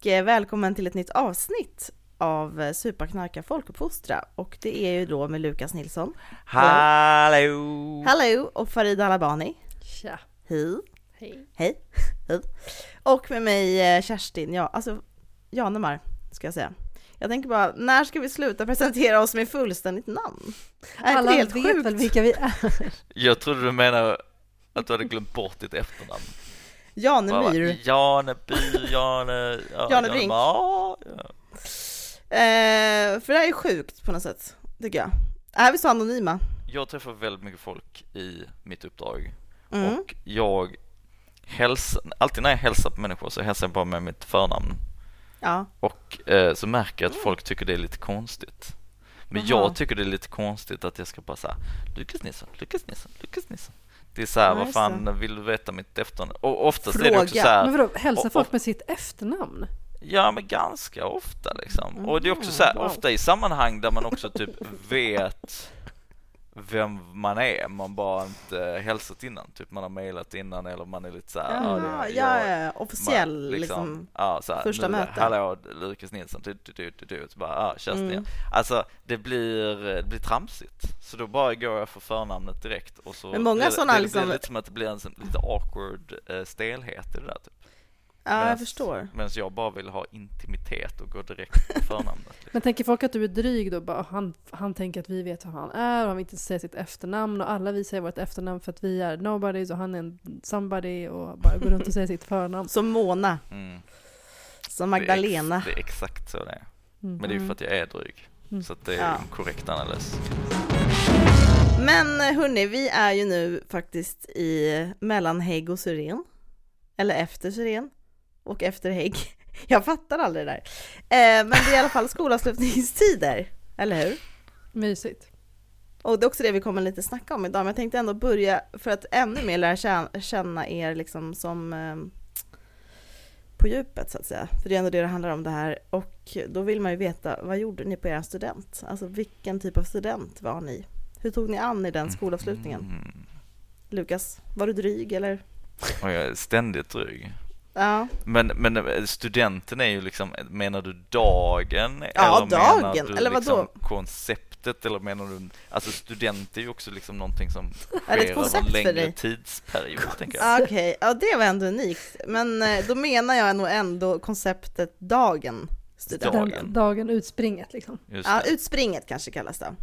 Och eh, välkommen till ett nytt avsnitt av eh, Supa, knarka, folkuppfostra och det är ju då med Lukas Nilsson. Hallå! Hallå och Farida Alabani. Tja. Hej. Hej. Hej. Hej. Och med mig eh, Kerstin, ja alltså Janemar ska jag säga. Jag tänker bara, när ska vi sluta presentera oss med fullständigt namn? Är Alla det helt vet sjukt? väl vilka vi är? Jag trodde du menade att du hade glömt bort ditt efternamn. Janemyr. Janeby, Jane... Ja, Janebrink. Ja, ja. Eh, för det här är sjukt på något sätt, tycker jag. Är vi så anonyma? Jag träffar väldigt mycket folk i mitt uppdrag Mm. och jag hälsar, alltid när jag hälsar på människor så hälsar jag bara med mitt förnamn Ja. och eh, så märker jag att folk tycker det är lite konstigt. Men Aha. jag tycker det är lite konstigt att jag ska bara säga Lukas Nilsson, Lukas Nilsson, Lukas Nilsson. Det är så här, vad fan vill du veta mitt efternamn? Och oftast är det också Fråga. så här, Men vadå, hälsar och- folk med sitt efternamn? Ja, men ganska ofta liksom. Och det är också så här, wow. ofta i sammanhang där man också typ vet vem man är, man bara inte hälsat innan. Typ man har mejlat innan eller man är lite så här, Jaha, det är ja, jag. ja, officiell Man, liksom. ja, så här, första nu, möte. Hallå, Lukas Nilsson, du, du, du, du, du. Så bara, ja, Kerstin. Mm. Alltså, det blir, det blir tramsigt. Så då bara går jag för förnamnet direkt och så Men många sådana det, det liksom- blir lite som att det blir en sån- lite awkward eh, stelhet i det där typ. Ja, jag förstår. Medan jag bara vill ha intimitet och gå direkt på förnamnet. Liksom. Men tänker folk att du är dryg då? Bara, han, han tänker att vi vet vem han är och han vill inte säga sitt efternamn och alla vi säger vårt efternamn för att vi är nobodies och han är en somebody och bara går runt och säger sitt förnamn. Som Mona, Mm. som Det är ex- Magdalena. Det är exakt så det är. Mm. Men det är ju för att jag är dryg. Mm. Så att det är Ja. en korrekt analys. Men hörni, vi är ju nu faktiskt i mellan Hägg och Syren. Eller efter Syren. Och efter Hägg. Jag fattar aldrig det där. Eh, men det är i alla fall skolavslutningstider, eller hur? Mysigt. Och det är också det vi kommer lite snacka om idag, men jag tänkte ändå börja för att ännu mer lära känna- er liksom som eh, på djupet så att säga. För det är ändå det det handlar om det här. Och då vill man ju veta, vad gjorde ni på er student? Alltså vilken typ av student var ni? Hur tog ni an i den skolavslutningen? Mm. Lukas, var du dryg eller? Och jag är ständigt dryg. Ja, Men, men eh, studenten är ju liksom, menar du dagen? Ja, eller menar dagen. du Eller vadå? liksom konceptet? Eller menar du, alltså student är ju också liksom någonting som Är det ett sker över koncept en för längre dig? tidsperiod, tänker jag. ah, okej. Ja, det var ändå unikt. Men eh, då menar jag nog ändå konceptet dagen student. Dagen. Dagen utspringet liksom. Ja, utspringet kanske kallas det.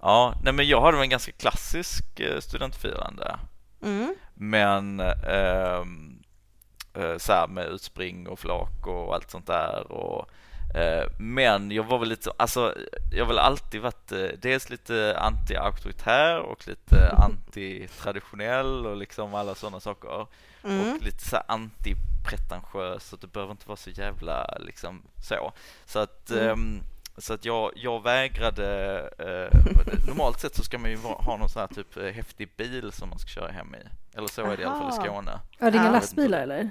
Ja, nej men jag hade en ganska klassisk eh, studentfirande. Mm. Men ehm, eh, så här med utspring och flak och allt sånt där. Och, eh, men jag var väl lite, alltså jag har väl alltid varit eh, dels lite anti-auktoritär och lite anti-traditionell och liksom alla sådana saker. Mm. Och lite så anti-pretentiös, så det behöver inte vara så jävla liksom så. Så att Mm. Så att jag, jag vägrade, eh, normalt sett så ska man ju ha någon sån här typ eh, häftig bil som man ska köra hem i. Eller så är det i alla fall i. Skåne. Ja, det är inga Ja. lastbilar eller?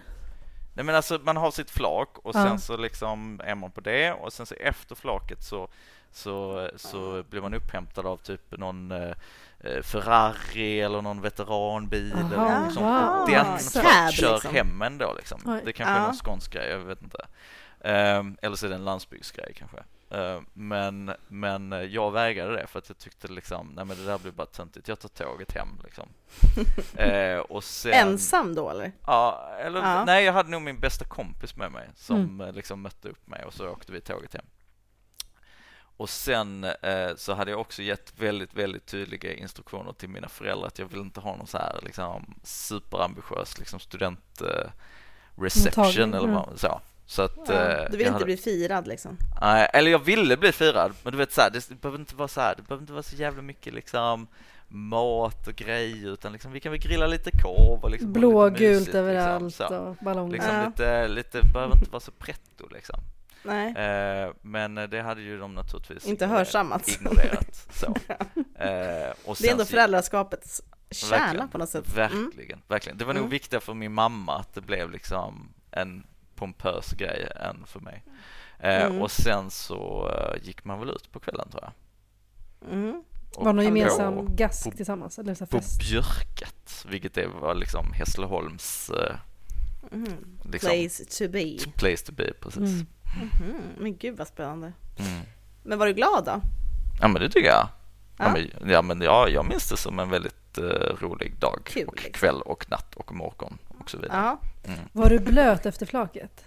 Nej men alltså man har sitt flak och Ja. sen så liksom är man på det och sen så efter flaket så, så, så blir man upphämtad av typ någon eh, eh, Ferrari eller någon veteranbil eller Aha, något sånt. wow. Den Cab, kör liksom. hem en då liksom. Oj. Det kanske är Ja. någon skånsk grej, jag vet inte. Ehm, eller så är det en landsbygdsgrej kanske. Ehm, men, men jag vägrade det för att jag tyckte liksom, nej men det där blir bara töntigt, jag tar tåget hem liksom. Ehm, och sen, Ensam då eller? Ja, eller Ja. nej jag hade nog min bästa kompis med mig som Mm. eh, liksom mötte upp mig och så åkte vi tåget hem. Och sen eh, så hade jag också gett väldigt, väldigt tydliga instruktioner till mina föräldrar att jag vill inte ha någon så här liksom superambitiös liksom student eh, reception Mottagning, eller vad så. Så att, Ja, eh, du vill inte hade- bli firad liksom? Nej, eller jag ville bli firad, men du vet så här, det behöver inte vara så här, det behöver inte vara så jävla mycket liksom mat och grejer utan liksom vi kan väl grilla lite korv och liksom Blågult mysigt, överallt liksom, så. och ballonger. Liksom Ja. lite, lite, behöver inte vara så pretto liksom. Nej, Eh, men det hade ju de naturligtvis inte ignorerat- hörsammat. ignorerat. Så. Eh, och Det är ändå föräldraskapets kärna på något sätt. Mm. Verkligen, verkligen. Det var nog Mm. viktigare för min mamma att det blev liksom en pompös grej än för mig. Eh, Mm. Och sen så eh, gick man väl ut på kvällen tror jag. Mm. Och Var det någon på- gemensam gask på- tillsammans? Eller så här På fest? Björket, vilket det var liksom Hässleholms eh, Mhm. Liksom, Place to be. place to be, precis. Mm. Mhm. Men gud vad spännande. Mm. Men var du glad då? Ja men det tycker jag. Ja, Ja. men, ja, men ja, jag minns det som en väldigt eh, rolig dag Kul, och liksom. kväll och natt och morgon och så vidare. Ja. Var du blöt efter flaket?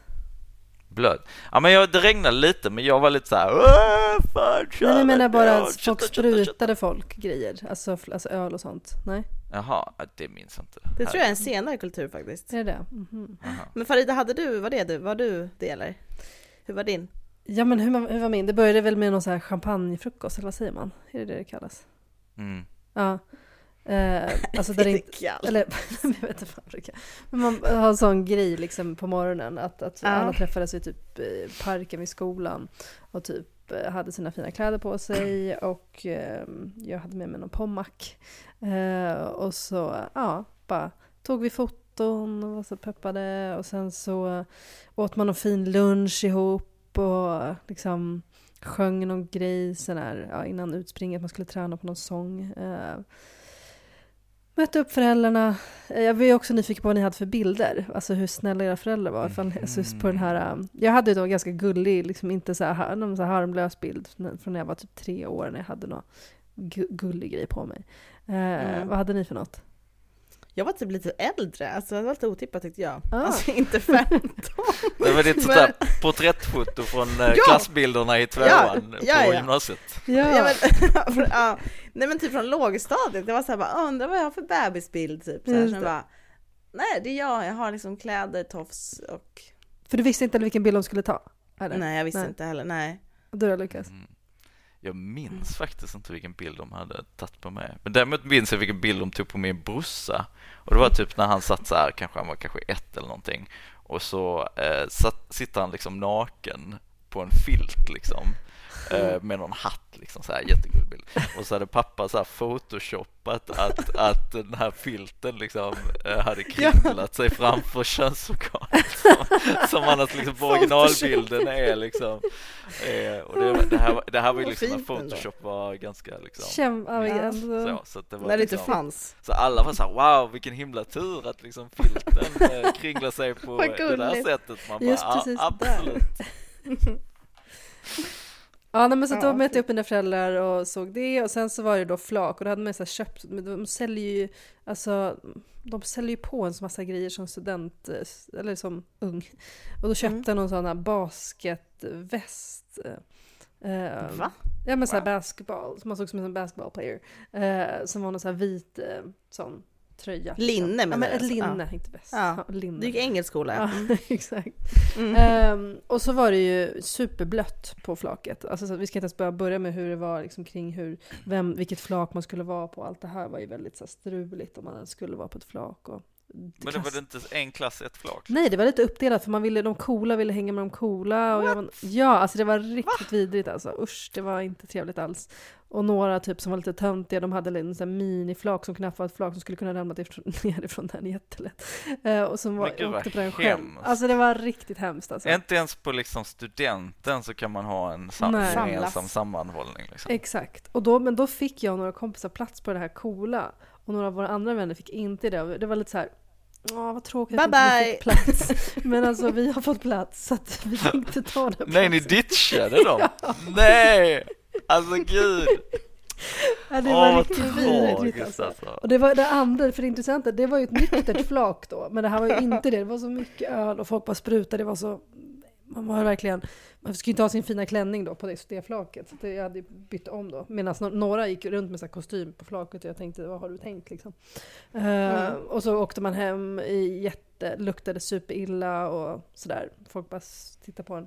Blöd. Ja men jag, det regnade lite men jag var lite så här. "Åh, fan, Nej, jag menar bara att folk sprutade folk grejer, alltså, alltså öl och sånt. Nej, kötta." Jaha, ja, det minns jag inte. Det tror jag är en senare kultur faktiskt. är det det? Mhm. Jaha. Men Farida, hade du, var det du, var du det eller? Hur var din? Ja men hur, var- hur var min? Det började väl med någon så här champagnefrukost, eller vad säger man? Är det det det kallas? Mm. Ja. Eh, alltså där det kallt. eller jag vet inte fan vad det. Men man har en sån grej liksom på morgonen att, att Ja. alla träffades i typ eh, parken vid skolan och typ eh, hade sina fina kläder på sig och eh, jag hade med mig någon pommack. Eh, och så, ja, bara tog vi foton och var så peppade och sen så åt man någon fin lunch ihop och liksom sjöng någon grej sån här, ja, innan utspringet, man skulle träna på någon sång. Eh, Mötte upp föräldrarna. Eh, Jag var ju också nyfiken på vad ni hade för bilder. Alltså hur snälla era föräldrar var. Ifall, alltså på den här, um, jag hade ju en ganska gullig, liksom inte så här, någon så här harmlös bild från när jag var typ tre år när jag hade någon gu- gullig grej på mig. Eh, Mm. Vad hade ni för något? Jag var typ lite äldre, alltså det var lite otippat tyckte jag. Ah. Alltså inte 15. Det var ditt sånt Men- där porträttfoto från eh, Ja. klassbilderna i tvåan Ja, på ja, ja. gymnasiet. Ja, men, för, ja. Nej men typ från lågstadiet, det var såhär bara, undrar vad jag har för bebisbild typ. Så här, det. bara, Nej det är jag, jag har liksom kläder, tofs och... För du visste inte vilken bild de skulle ta? Eller? Nej jag visste Nej. inte heller, nej. Du då Lukas? Mm. Jag minns faktiskt inte vilken bild de hade tagit på mig. Men däremot minns jag vilken bild de tog på min brorsa. Och det var typ när han satt så här, kanske han var kanske ett eller någonting. Och så eh, satt, sitter han liksom naken på en filt liksom. Eh, med någon hatt liksom så här, jättegullig bild. Och så hade pappa så här photoshopat att, att den här filten liksom eh, hade kringlat sig framför könsorganet. Som, som annars liksom på originalbilden är liksom. Eh, och det, det, här, det här var ju liksom när photoshop var ganska liksom Käm, ja, så, så det var När det inte liksom, fanns. så alla var så här, wow vilken himla tur att liksom filten eh, kringlar sig på det där sättet. Man bara, Just precis absolut. Ja, nej, men så Ja, då mötte okej. jag upp mina föräldrar och såg det och sen så var det då flak och då hade man så köpt, de säljer ju, alltså de säljer ju på en massa grejer som student, eh, eller som ung. Och då köpte Mm. jag någon sån här basketväst. Eh, Va? Ja men såhär Wow. basketball, som man såg som en basketball player. Eh, som var någon sån här vit eh, sån tröja. Linne Ja menar men du ett alltså? linne, inte väst. Ja. Ja, linne. Du gick engelsk skola Ja, ja. exakt. Mm. Ehm, och så var det ju superblött på flaket. Alltså, så vi ska inte ens börja börja med hur det var liksom, kring hur, vem, vilket flak man skulle vara på. Allt det här var ju väldigt så här, struligt om man skulle vara på ett flak. Och, Men det var inte en klass, ett flak? Nej, det var lite uppdelat för man ville, de coola ville hänga med de coola. Och jag, var- ja, alltså det var riktigt vidrigt alltså. Usch, det var inte trevligt alls. Och några typ som var lite töntiga, de hade en sån miniflak som knappt var ett flak som skulle kunna ramla ifrån- nerifrån den jättelätt. Eh, och som var, Men gud, åkte på den själv. hemskt. Alltså det var riktigt hemskt alltså. Inte ens på liksom studenten så kan man ha en sam- Nej. gemensam Samlas. sammanhållning. Liksom. Exakt. Och då, men då fick jag och några kompisar plats på det här coola. Och några av våra andra vänner fick inte det. Det var lite så här. Åh, vad tråkigt att Bye vi bye. fick plats. Men alltså vi har fått plats så att vi tänkte ta den Nej, ni platsen. ditchade dem? Nej! Alltså gud! Ja, det Åh, var vad riktigt vidrigt alltså. alltså. Och det var det andra, för det intressanta, det var ju ett nyktert flak då. Men det här var ju inte det. Det var så mycket öl och folk bara sprutade. Det var så... Man var verkligen... Man skulle inte ha sin fina klänning då på det, det flaket. Så det, jag hade bytt om då. Medan nå- några gick runt med så här kostym på flaket och jag tänkte, vad har du tänkt liksom? Eh, Mm. och så åkte man hem i jätte... Luktade superilla och sådär. Folk bara tittade på en.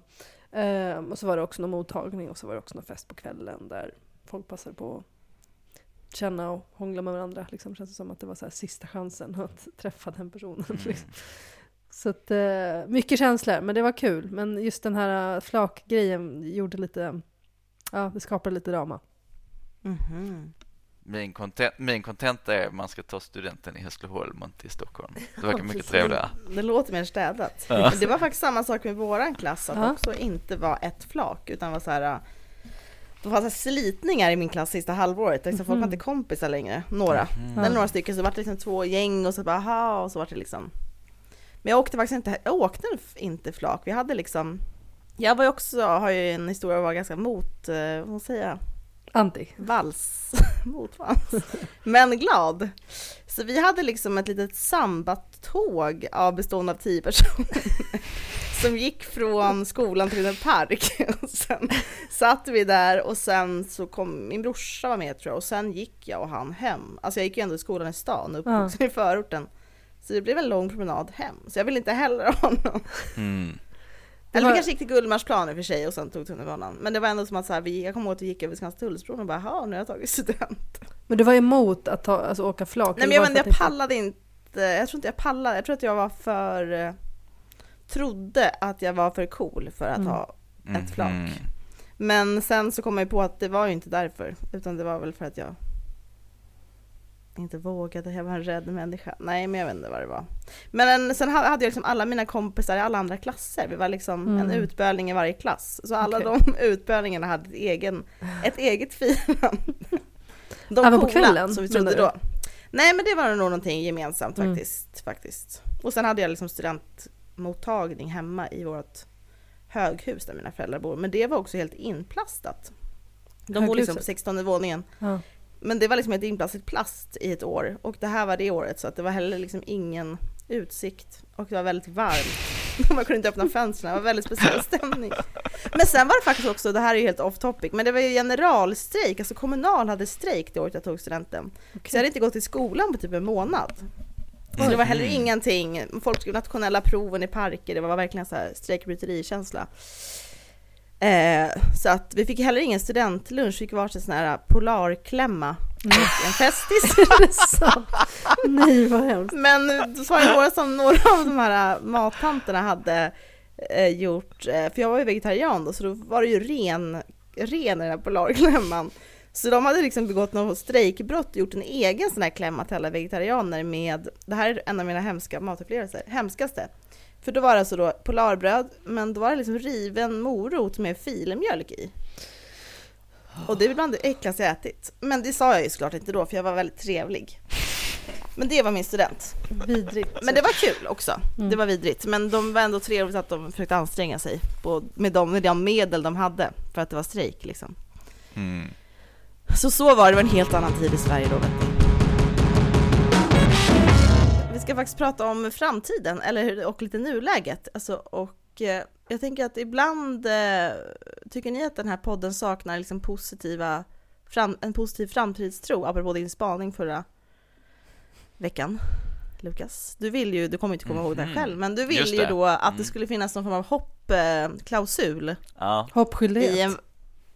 Eh, och så var det också någon mottagning och så var det också någon fest på kvällen där folk passade på att känna och hångla med varandra. Liksom. Känns det som att det var så här sista chansen att träffa den personen. Mm. Liksom. Så att, eh, mycket känslor, men det var kul. Men just den här eh, flakgrejen gjorde lite, ja det skapade lite drama. Mhm. Min, content, min content är att man ska ta studenten i Hässleholm och inte i Stockholm. Det verkar mycket trevligare. Det låter mer städat. Ja. Det var faktiskt samma sak med våran klass, att Ja. också inte var ett flak, utan var så här det var så här slitningar i min klass sista halvåret, liksom folk var Mhm. inte kompisar längre, några. Mm. Eller några stycken, så var det liksom två gäng och så bara aha, och så var det liksom Men jag åkte faktiskt inte, jag åkte inte flak. Vi hade liksom, jag var ju också, har ju en historia att vara ganska mot, eh, vad säger jag? Anti. Vals, motvals, men glad. Så vi hade liksom ett litet sambatåg av bestående av tio personer som gick från skolan till en park. Och sen satt vi där och sen så kom min brorsa var med tror jag och sen gick jag och han hem. Alltså jag gick ju ändå i skolan i stan, uppvuxen ja. i förorten. Så det blev en lång promenad hem. Så jag vill inte heller ha honom. Mm. Eller vi kanske gick till Gullmarsplan i och för sig och sen tog tunnelbanan. Men det var ändå som att så här, vi, jag kommer ihåg att vi gick över Skanstullsbron och bara, jaha, nu har jag tagit student. Men du var emot att ta, alltså, åka flak? Nej men jag, men, jag pallade inte, jag tror inte jag pallade, jag tror att jag var för, eh, trodde att jag var för cool för att mm. ha ett flak. Mm. Men sen så kom jag på att det var ju inte därför, utan det var väl för att jag inte vågade, jag var en rädd människa. Nej, men jag vet inte vad det var. Men sen hade jag liksom alla mina kompisar i alla andra klasser. Vi var liksom mm. en utbölning i varje klass. Så alla okay. de utbölningarna hade ett, egen, ett eget firande. De Även på kvällen? Som vi trodde då. Nej, men det var nog någonting gemensamt mm. faktiskt, faktiskt. Och sen hade jag liksom studentmottagning hemma i vårt höghus där mina föräldrar bor. Men det var också helt inplastat. De bor liksom på 16 våningen. Ja. Men det var liksom ett inplastat plast i ett år och det här var det året så att det var heller liksom ingen utsikt och det var väldigt varmt. Man kunde inte öppna fönstren, det var väldigt speciell stämning. Men sen var det faktiskt också, det här är ju helt off topic, men det var ju generalstrejk, alltså Kommunal hade strejk det året jag tog studenten. Okay. Så jag hade inte gått i skolan på typ en månad. Så det var heller ingenting, folk skrev nationella proven i parker, det var verkligen så här strejkbryterikänsla. Eh, så att vi fick heller ingen studentlunch, vi fick varsin sån här polarklämma mm. en festis. det? Nej vad hemskt. Men då var det några som några av de här mattanterna hade eh, gjort, eh, för jag var ju vegetarian då, så då var det ju ren, ren i den här polarklämman. Så de hade liksom begått något strejkbrott och gjort en egen sån här klämma till alla vegetarianer med, det här är en av mina hemska matupplevelser, hemskaste. För då var det alltså då polarbröd, men då var det liksom riven morot med filemjölk i. Och det är bland det äckligaste jag ätit. Men det sa jag ju såklart inte då, för jag var väldigt trevlig. Men det var min student. Vidrigt. Men det var kul också. Mm. Det var vidrigt. Men de var ändå trevligt att de försökte anstränga sig på, med, de, med de medel de hade för att det var strejk liksom. Mm. Så så var det, det var en helt annan tid i Sverige då vet ni vi ska faktiskt prata om framtiden, eller och lite nuläget. Alltså, och eh, jag tänker att ibland eh, tycker ni att den här podden saknar liksom positiva, fram, en positiv framtidstro, apropå din spaning förra veckan. Lukas, du vill ju, du kommer inte komma ihåg det mhm. själv, men du vill ju då att mm. det skulle finnas någon form av hoppklausul. Ja. Hoppskyldighet.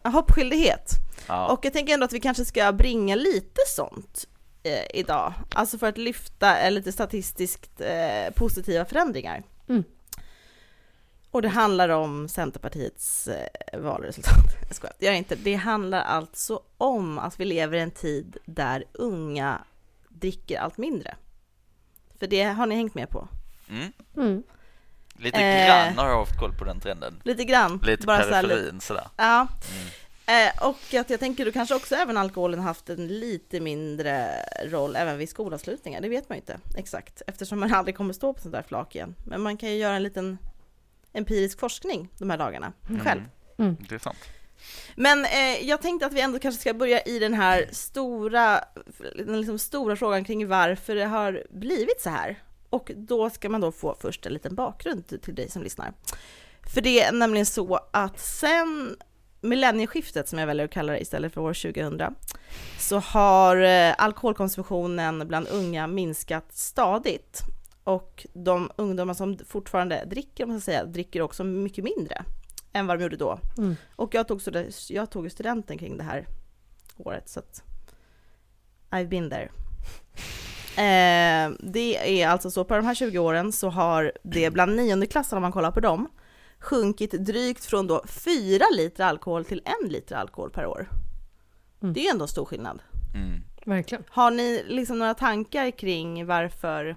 En, hoppskyldighet. Ja. Och jag tänker ändå att vi kanske ska bringa lite sånt eh, idag. Alltså för att lyfta eh, lite statistiskt eh, positiva förändringar. Mm. Och det handlar om Centerpartiets eh, valresultat. Jag skojar, det gör inte. Det handlar alltså om att vi lever i en tid där unga dricker allt mindre. För det har ni hängt med på. Mm. Mm. Lite grann har jag haft koll på den trenden. Lite grann. Lite bara periferin sådär. Ja. Mm. Eh, och att jag tänker då kanske också även alkoholen haft en lite mindre roll även vid skolavslutningar. Det vet man ju inte exakt eftersom man aldrig kommer stå på sånt där flak igen. Men man kan ju göra en liten empirisk forskning de här dagarna mm. själv. Mm. Det är sant. Men eh, jag tänkte att vi ändå kanske ska börja i den här stora, den liksom stora frågan kring varför det har blivit så här. Och då ska man då få först en liten bakgrund till dig som lyssnar. För det är nämligen så att sen millennieskiftet som jag väljer att kalla det istället för år 2000 så har eh, alkoholkonsumtionen bland unga minskat stadigt och de ungdomar som fortfarande dricker, man ska säga, dricker också mycket mindre än vad de gjorde då. Mm. Och jag tog, jag tog studenten kring det här året så att I've been there. Eh, det är alltså så, på de här 20 åren så har det bland niondeklassarna om man kollar på dem, sjunkit drygt från då 4 liter alkohol till 1 liter alkohol per år. Mm. Det är ändå stor skillnad. Mm. Verkligen. Har ni liksom några tankar kring varför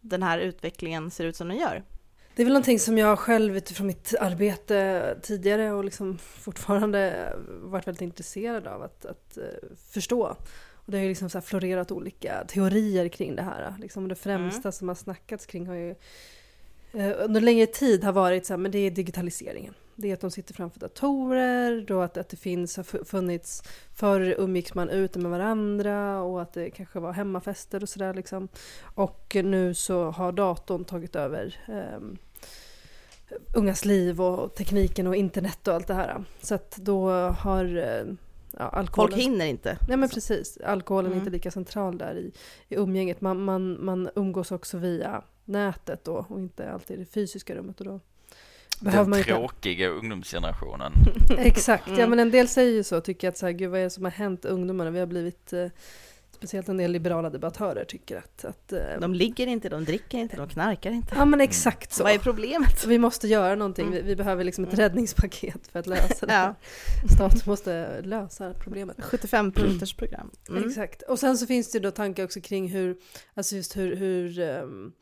den här utvecklingen ser ut som den gör? Det är väl någonting som jag själv utifrån mitt arbete tidigare och liksom fortfarande varit väldigt intresserad av att, att uh, förstå. Och det har ju liksom så här florerat olika teorier kring det här. Liksom det främsta Mm. som har snackats kring har ju eh, under längre tid har varit så här, men det är digitaliseringen. Det är att de sitter framför datorer och att, att det finns, har fu- funnits, förr umgicks man ute med varandra och att det kanske var hemmafester och sådär liksom. Och nu så har datorn tagit över ehm, ungas liv och tekniken och internet och allt det här. Så att då har eh, ja, alkoholen... Folk hinner inte. Nej men precis, alkoholen är Mm. inte lika central där i, i umgänget. Man, man, man umgås också via nätet då och inte alltid i det fysiska rummet. Och då behöver Den man inte... tråkiga ungdomsgenerationen. Exakt, ja Mm. men en del säger ju så, tycker att så här, gud vad är det som har hänt ungdomarna? Vi har blivit, eh, speciellt en del liberala debattörer tycker att, att eh, De ligger inte, de dricker inte, de knarkar inte. ja men exakt så. Vad är problemet? Vi måste göra någonting, Mm. vi, vi behöver liksom ett Mm. räddningspaket för att lösa det Ja. Staten måste lösa problemet. 75 punkters program. Mm. Exakt. Och sen så finns det då tankar också kring hur, alltså just hur, hur ehm,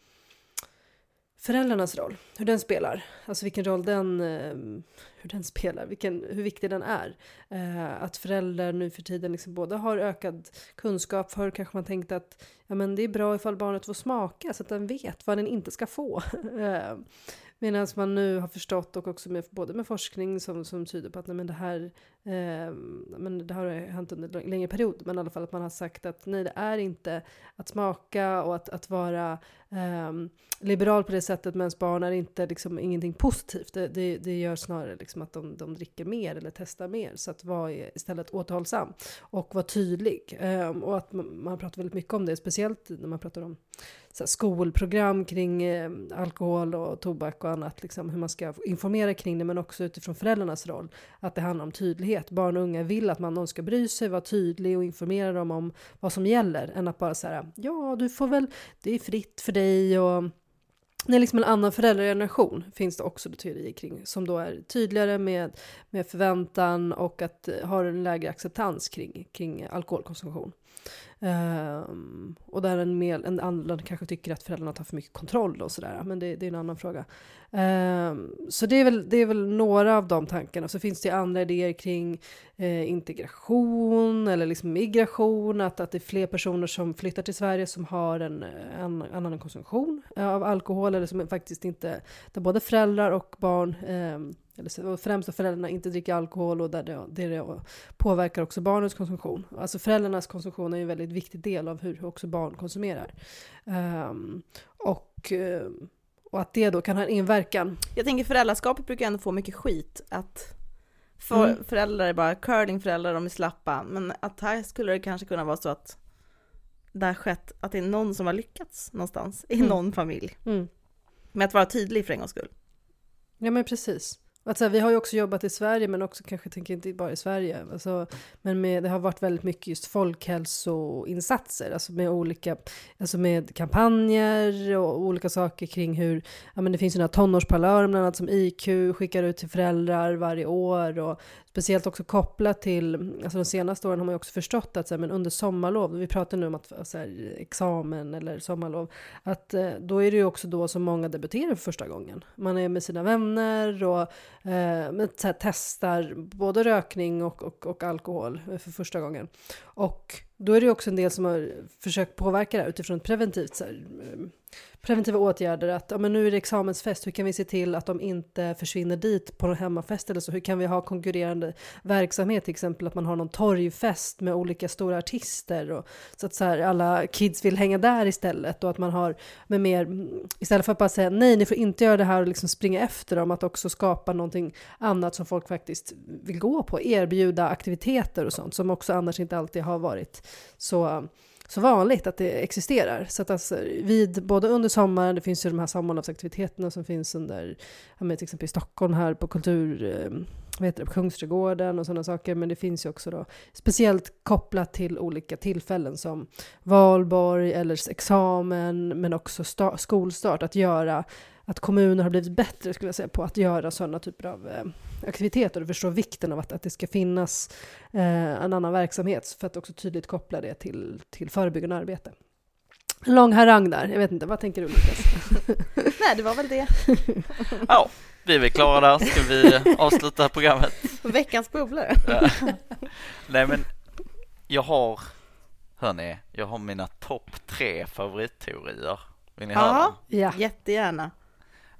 föräldrarnas roll, hur den spelar. Alltså vilken roll den, ehm, hur den spelar, vilken, hur viktig den är. Eh, att föräldrar nu för tiden liksom både har ökad kunskap, förr kanske man tänkte att ja, men det är bra ifall barnet får smaka så att den vet vad den inte ska få. Eh, medan man nu har förstått och också med, både med forskning som, som tyder på att nej, men det här eh, men det har hänt under en längre period, men i alla fall att man har sagt att nej, det är inte att smaka och att, att vara ehm, liberal på det sättet med ens barn är inte liksom ingenting positivt. Det, det, det gör snarare liksom att de, de dricker mer eller testar mer. Så att vara istället återhållsam och vara tydlig. Ehm, och att man, man pratar väldigt mycket om det, speciellt när man pratar om så här, skolprogram kring eh, alkohol och tobak och annat, liksom, hur man ska informera kring det, men också utifrån föräldrarnas roll. Att det handlar om tydlighet. Barn och unga vill att man någon ska bry sig, vara tydlig och informera dem om vad som gäller, än att bara säga ja, du får väl, det är fritt för dig och det är liksom en annan föräldrageneration finns det också teorier kring som då är tydligare med, med förväntan och att eh, har en lägre acceptans kring, kring alkoholkonsumtion. Um, och där en, mer, en annan kanske tycker att föräldrarna tar för mycket kontroll och sådär, men det, det är en annan fråga. Um, så det är, väl, det är väl några av de tankarna. Så finns det andra idéer kring eh, integration eller liksom migration, att, att det är fler personer som flyttar till Sverige som har en, en annan konsumtion av alkohol eller som faktiskt inte, där både föräldrar och barn ehm, eller främst föräldrarna inte dricker alkohol och där det, det, det påverkar också barnens konsumtion. Alltså föräldrarnas konsumtion är en väldigt viktig del av hur också barn konsumerar. Ehm, och, ehm, och att det då kan ha en inverkan. Jag tänker föräldraskapet brukar ändå få mycket skit. Att för, Mm. föräldrar är bara curlingföräldrar, de är slappa. Men att här skulle det kanske kunna vara så att det har skett, att det är någon som har lyckats någonstans i Mm. någon familj. Mm. Med att vara tydlig för en gångs skull. Ja men precis. Att här, vi har ju också jobbat i Sverige men också kanske tänker inte bara i Sverige. Alltså, men med, det har varit väldigt mycket just folkhälsoinsatser. Alltså med olika, alltså med kampanjer och olika saker kring hur, ja men det finns ju den här tonårsparlören bland annat som IQ skickar ut till föräldrar varje år. Och speciellt också kopplat till, alltså de senaste åren har man ju också förstått att så här, men under sommarlov, vi pratar nu om att så här, examen eller sommarlov, att eh, då är det ju också då som många debuterar för första gången. Man är med sina vänner och Eh, men, så här, testar både rökning och, och, och alkohol eh, för första gången. Och då är det också en del som har försökt påverka det här utifrån ett preventivt så här, eh, preventiva åtgärder. Att ja, men nu är det examensfest, hur kan vi se till att de inte försvinner dit på någon hemmafest eller så? Hur kan vi ha konkurrerande verksamhet, till exempel att man har någon torgfest med olika stora artister och så att så här, alla kids vill hänga där istället och att man har med mer, istället för att bara säga nej, ni får inte göra det här och liksom springa efter dem, att också skapa någonting annat som folk faktiskt vill gå på, erbjuda aktiviteter och sånt som också annars inte alltid har varit så så vanligt att det existerar. Så att alltså, vid, både under sommaren, det finns ju de här sommarlovsaktiviteterna som finns under, ja, till exempel i Stockholm här på kultur, eh, vad heter det, på Kungsträdgården och sådana saker, men det finns ju också då speciellt kopplat till olika tillfällen som valborg eller examen, men också sta- skolstart, att göra att kommuner har blivit bättre skulle jag säga, på att göra sådana typer av eh, aktiviteter och förstå vikten av att, att det ska finnas eh, en annan verksamhet för att också tydligt koppla det till, till förebyggande arbete. En lång harang där, jag vet inte, vad tänker du Lukas? Nej, det var väl det. Ja, vi är väl klara där. Ska vi avsluta programmet? Veckans bubblare. Ja. Nej men jag har hörni, jag har mina topp tre favoritteorier. Vill ni höra? Ja. jättegärna.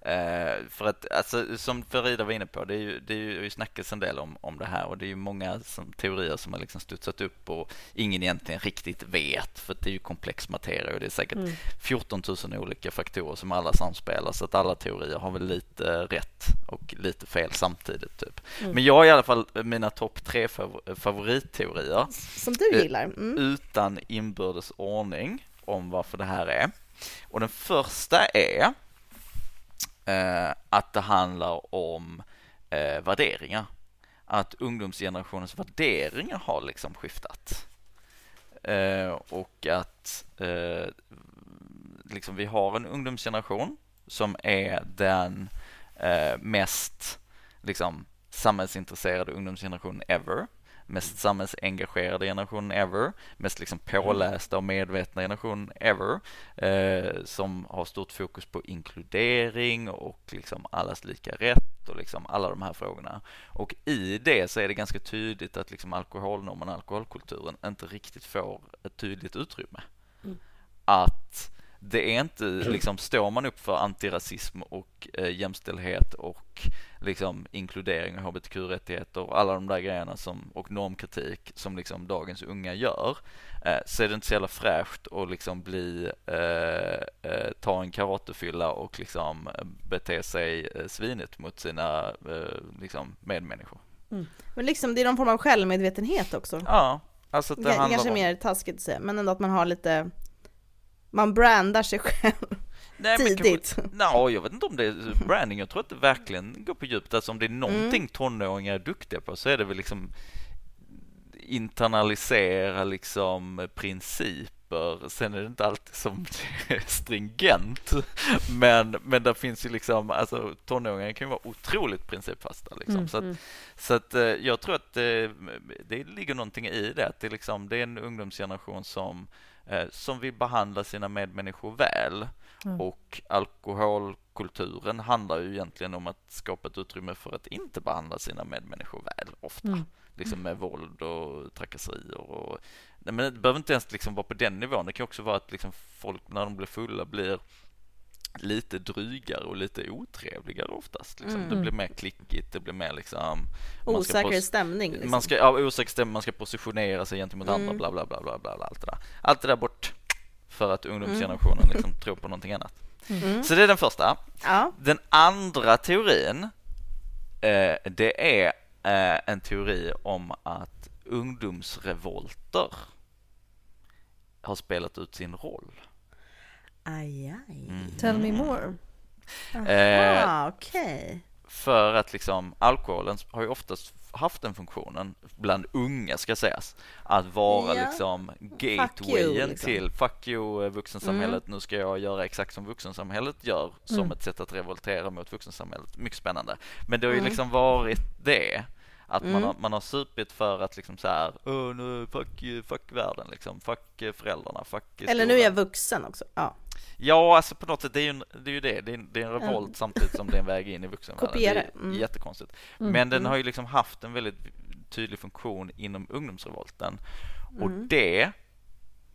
Eh, för att, alltså, som Farida var inne på, det är ju, det är ju, snackats en del om, om det här och det är ju många som, teorier som har liksom studsat upp och ingen egentligen riktigt vet för det är ju komplex materia och det är säkert Mm. 14 000 olika faktorer som alla samspelar så att alla teorier har väl lite rätt och lite fel samtidigt typ. Mm. Men jag har i alla fall mina topp tre fav- favoritteorier Som du Eh, gillar. Mm. utan inbördes ordning om varför det här är. Och den första är Eh, att det handlar om eh, värderingar. Att ungdomsgenerationens värderingar har liksom skiftat. Eh, och att eh, liksom vi har en ungdomsgeneration som är den eh, mest liksom, samhällsintresserade ungdomsgenerationen ever mest samhällsengagerade generationen ever, mest liksom pålästa och medvetna generationen ever, eh, som har stort fokus på inkludering och liksom allas lika rätt och liksom alla de här frågorna. Och i det så är det ganska tydligt att liksom alkoholnormen, alkoholkulturen inte riktigt får ett tydligt utrymme. Mm. Att det är inte liksom, står man upp för antirasism och eh, jämställdhet och liksom inkludering och hbtq-rättigheter och alla de där grejerna som, och normkritik som liksom dagens unga gör eh, så är det inte så jävla fräscht att liksom bli, eh, eh, ta en karatefylla och liksom bete sig eh, svinigt mot sina eh, liksom medmänniskor. Men liksom det är någon form av självmedvetenhet också. Ja, alltså det G- handlar Kanske om... mer taskigt att säga, men ändå att man har lite man brandar sig själv Nej, men kanske- tidigt. Nej, jag vet inte om det är branding. Jag tror att det verkligen går på djupet. Alltså om det är någonting tonåringar är duktiga på så är det väl liksom internalisera liksom principer. Sen är det inte alltid som det är stringent. Men, men där finns ju liksom, alltså tonåringar kan ju vara otroligt principfasta liksom. Mm, Så att, mm. så att eh, jag tror att det, det ligger någonting i det. Att det, är liksom, det är en ungdomsgeneration som, eh, som vill behandla sina medmänniskor väl. Mm. Och alkoholkulturen handlar ju egentligen om att skapa ett utrymme för att inte behandla sina medmänniskor väl ofta. Mm. Liksom med våld och trakasserier. Och, nej, men det behöver inte ens liksom vara på den nivån. Det kan också vara att liksom folk när de blir fulla blir lite drygare och lite otrevligare oftast. Liksom. Det Mm. blir mer klickigt, det blir mer liksom... Osäker stämning. Liksom. man ska, ja, osäker stämning, man ska positionera sig gentemot Mm. andra, bla bla bla bla bla, allt det där. Allt det där bort för att ungdomsgenerationen liksom tror på någonting annat. Mm. Så det är den första. Ja. Den andra teorin, eh, det är eh, en teori om att ungdomsrevolter har spelat ut sin roll. Aj, aj. Mm. Tell me more. Eh, Aha, okej. För att liksom alkoholen har ju oftast haft den funktionen bland unga ska sägas att vara Ja. liksom you, gatewayen liksom. till fuck you eh, vuxensamhället nu ska jag göra exakt som vuxensamhället gör som Mm. ett sätt att revoltera mot vuxensamhället mycket spännande men det har ju Mm. liksom varit det att man, Mm. har, man har supit för att liksom så här, Åh, nu, fuck, you, fuck världen liksom, fuck eh, föräldrarna, fuck eh, Eller nu är skolan." jag vuxen också. Ja. Ja, alltså på något sätt, det är ju, en, det, är ju det. Det är, en, det är en revolt samtidigt som det är en väg in i vuxenvärlden. Kopiera. Det är Mm. jättekonstigt. Mm. Men den Mm. har ju liksom haft en väldigt tydlig funktion inom ungdomsrevolten. Och Mm. det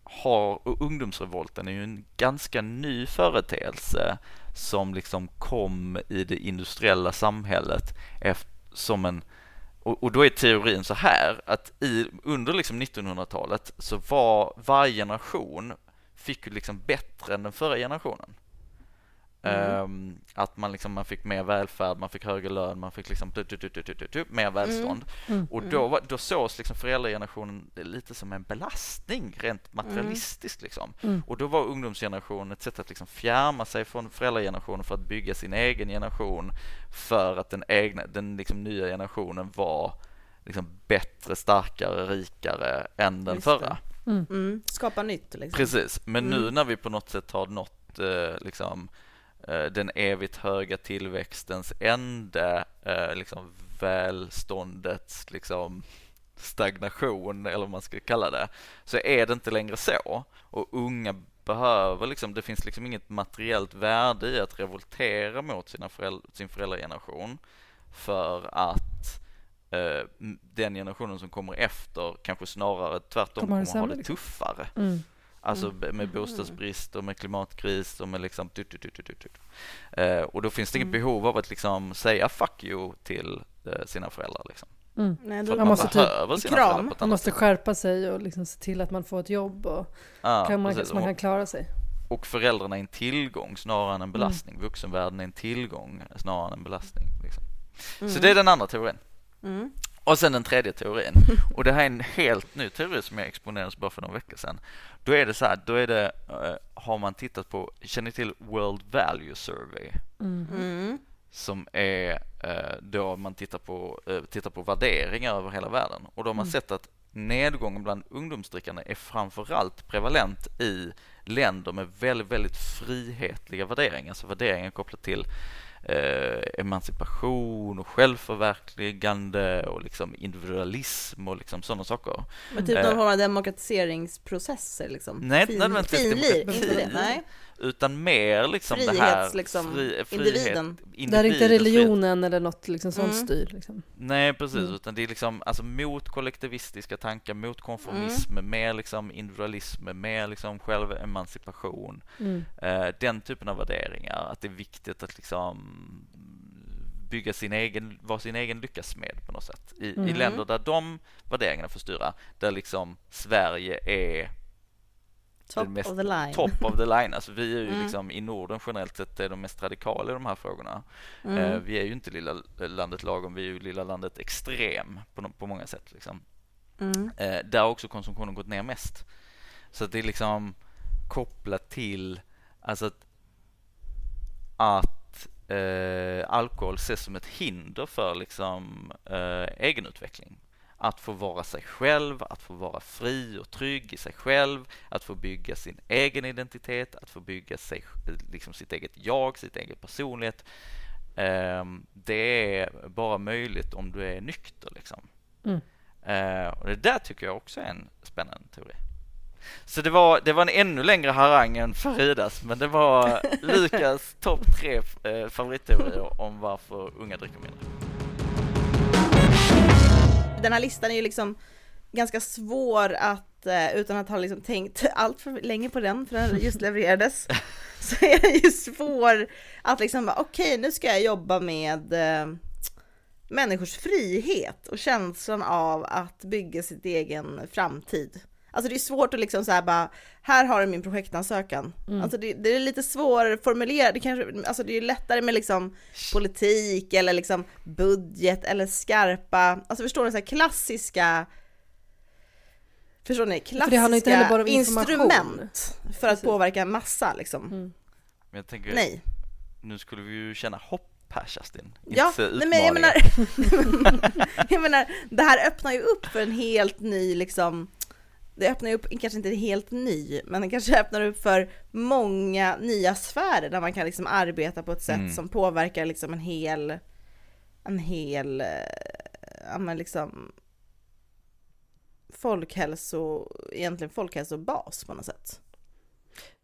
har, och ungdomsrevolten är ju en ganska ny företeelse som liksom kom i det industriella samhället efter, som en och, och då är teorin så här att i, under liksom 1900-talet så var varje generation fick ju liksom bättre än den förra generationen. Mm. Ehm, att man liksom man fick mer välfärd, man fick högre lön, man fick liksom mer välstånd. Mm. Och då, var- då sågs liksom föräldragenerationen lite som en belastning rent materialistiskt liksom. Mm. Och då var ungdomsgenerationen ett sätt att liksom fjärma sig från föräldragenerationen för att bygga sin egen generation för att den egna, den liksom nya generationen var liksom bättre, starkare, rikare än den Just det. Mm. Mm. Skapa nytt liksom. Precis, men nu Mm. när vi på något sätt har nått eh, liksom, eh, den evigt höga tillväxtens ände, eh, liksom välståndets liksom, stagnation eller vad man ska kalla det, så är det inte längre så. Och unga behöver liksom, det finns liksom inget materiellt värde i att revoltera mot sina föräldrar, sin föräldrageneration för att eh, den generationen som kommer efter kanske snarare tvärtom Kommer kommer ha det liksom. tuffare. Mm. Alltså b- med bostadsbrist och med klimatkris och med liksom tut, tut, tut, tut, tut. Eh, och då finns det inget Mm. behov av att liksom säga fuck you till eh, sina föräldrar liksom. Mm. Nej, För då, Man man måste typ- behöver sina kram. föräldrar på ett Man måste sätt. skärpa sig och liksom se till att man får ett jobb och Ja, kan man, precis. så man kan klara sig. Och föräldrarna är en tillgång snarare Mm. än en belastning. Vuxenvärlden är en tillgång snarare än en belastning. Liksom. mm. Så det är den andra teorin. Mm. Och sen den tredje teorin. Och det här är en helt ny teori som jag exponerades bara för några veckor sedan. Då är det så här, då är det, eh, har man tittat på, känner ni till World Value Survey? Mm. Mm. Som är eh, då man tittar på, eh, tittar på värderingar över hela världen. Och då har man Mm. sett att nedgången bland ungdomsdrickarna är framförallt prevalent i länder med väldigt, väldigt frihetliga värderingar. Alltså värderingar kopplat till eh, emancipation och självförverkligande och liksom individualism och liksom sådana saker. Men typ Eh. någon form av demokratiseringsprocesser liksom? Nej, fin, nödvändigtvis finlir, inte det? Nej. Utan mer liksom det här Frihets, liksom, frihet, individen. Där inte individen, frihet. religionen eller något liksom sånt Mm. styr. Liksom. Nej precis, Mm. utan det är liksom alltså mot kollektivistiska tankar, mot konformism, mer liksom individualism, mer liksom självemancipation. Mm. Eh, den typen av värderingar, att det är viktigt att liksom bygga sin egen, vara sin egen lyckasmed på något sätt. I, i Mm. länder där de värderingarna får styra, där liksom Sverige är Top mest of the line. top of the line. Alltså vi är ju Mm. liksom i Norden generellt sett är de mest radikala i de här frågorna. Mm. Eh, vi är ju inte lilla landet lagom, vi är ju lilla landet extrem på, på många sätt. Liksom. Mm. Eh, där har också konsumtionen gått ner mest. Så det är liksom kopplat till alltså att, att eh, alkohol ses som ett hinder för liksom, eh, egenutveckling. Att få vara sig själv, att få vara fri och trygg i sig själv, att få bygga sin egen identitet, att få bygga sig, liksom sitt eget jag, sitt egen personlighet. Eh, det är bara möjligt om du är nykter. Liksom. Mm. Eh, och det där tycker jag också är en spännande teori. Så det var, det var en ännu längre harang än Faridas, men det var Lukas topp tre eh, favoritteorier om varför unga dricker mindre. Den här listan är ju liksom ganska svår att, eh, utan att ha liksom tänkt allt för länge på den, för den just levererades, så är det ju svår att liksom, bara, okej nu ska jag jobba med eh, människors frihet och känslan av att bygga sitt egen framtid. Alltså det är svårt att liksom så här bara, här har du min projektansökan. Mm. Alltså det, det är lite svårformulerat, det kanske, alltså det är lättare med liksom politik eller liksom budget eller skarpa, alltså förstår ni så här klassiska Förstår ni? För det handlar inte heller bara Klassiska information. instrument för att påverka en massa liksom. Mm. Men jag tänker, Nej. nu skulle vi ju känna hopp här Kerstin. Ja, Inte nej, men jag menar, jag menar, det här öppnar ju upp för en helt ny liksom det öppnar ju upp, kanske inte helt ny, men det kanske öppnar upp för många nya sfärer där man kan liksom arbeta på ett sätt Mm. som påverkar liksom en hel, en hel, eh, ja men liksom folkhälso, egentligen folkhälsobas på något sätt.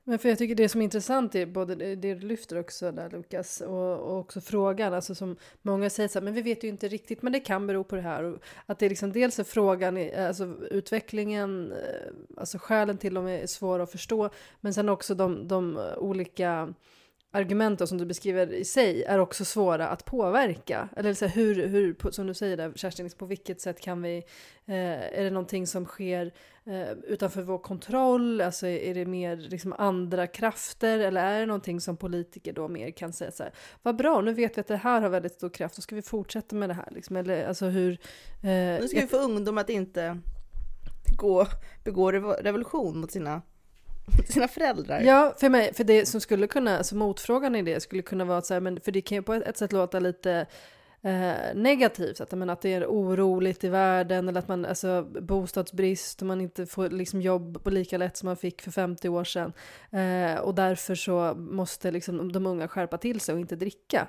Men för jag tycker det som är intressant är både det du lyfter också där Lukas och, och också frågan, alltså som många säger så här, men vi vet ju inte riktigt, men det kan bero på det här. Och att det är liksom dels är frågan, alltså utvecklingen, eh, alltså skälen till dem är svåra att förstå, men sen också de, de olika argumenten som du beskriver i sig är också svåra att påverka. Eller så här, hur, hur, som du säger där Kerstin, liksom på vilket sätt kan vi, eh, är det någonting som sker eh, utanför vår kontroll? Alltså är det mer liksom andra krafter eller är det någonting som politiker då mer kan säga så här, vad bra, nu vet vi att det här har väldigt stor kraft, då ska vi fortsätta med det här liksom. Eller alltså hur... Eh, Nu ska vi få ungdomar att inte gå, begå revo- revolution mot sina, sina föräldrar. Ja, för mig, för det som skulle kunna, alltså motfrågan i det skulle kunna vara att så här, men för det kan ju på ett, sätt låta lite eh, negativt, att, men, att det är oroligt i världen eller att man, alltså bostadsbrist och man inte får liksom jobb på lika lätt som man fick för 50 år sedan. Eh, och därför så måste liksom de unga skärpa till sig och inte dricka.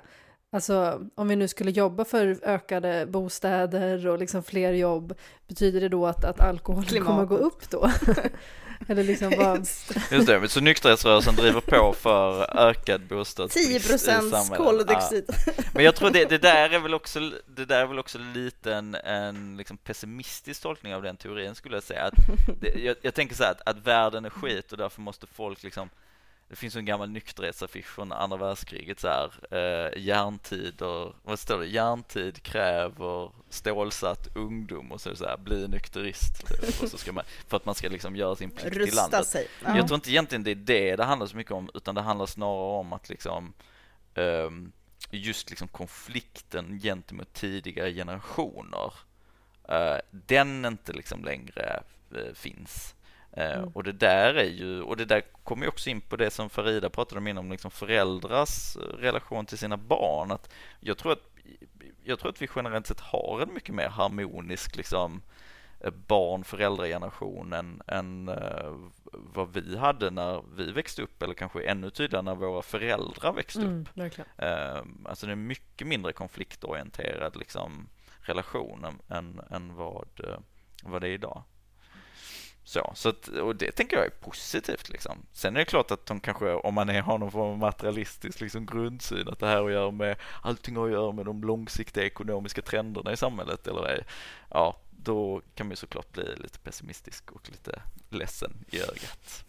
Alltså om vi nu skulle jobba för ökade bostäder och liksom fler jobb, betyder det då att, att alkoholen Klimatet. kommer gå upp då? Eller liksom vad... Just det, så nykterhetsrörelsen driver på för ökad bostadsbrist 10 procents koldioxid. Ja. Men jag tror det, det, där är väl också, det där är väl också lite en, en liksom pessimistisk tolkning av den teorin skulle jag säga. Att det, jag, jag, tänker så här att, att världen är skit och därför måste folk liksom det finns en gammal nykterhetsaffisch från andra världskriget så här, eh, järntider, vad står det, järntid kräver stålsatt ungdom och så, så här, bli nykterist typ. och så ska man, för att man ska liksom göra sin plikt Rusta i landet. sig. Jag Ja. tror inte egentligen det är det det handlar så mycket om, utan det handlar snarare om att liksom ehm, just liksom konflikten gentemot tidigare generationer, eh, den inte liksom längre eh, finns. Eh, Mm. Och det där är ju, och det där kommer ju också in på det som Farida pratade om innan, om liksom föräldrars relation till sina barn. Att jag tror att jag tror att vi generellt sett har en mycket mer harmonisk liksom eh, barn-föräldrageneration än, än eh, vad vi hade när vi växte upp eller kanske ännu tydligare när våra föräldrar växte upp. Mm, verkligen. Eh, Alltså det är mycket mindre konfliktorienterad liksom relation än, än, än vad, eh, vad det är idag. Så, så att, och det tänker jag är positivt liksom. Sen är det klart att de kanske, om man är, har någon form av materialistisk liksom grundsyn, att det här har att göra med, allting har att göra med de långsiktiga ekonomiska trenderna i samhället eller ej, ja, då kan man ju såklart bli lite pessimistisk och lite ledsen i ögat.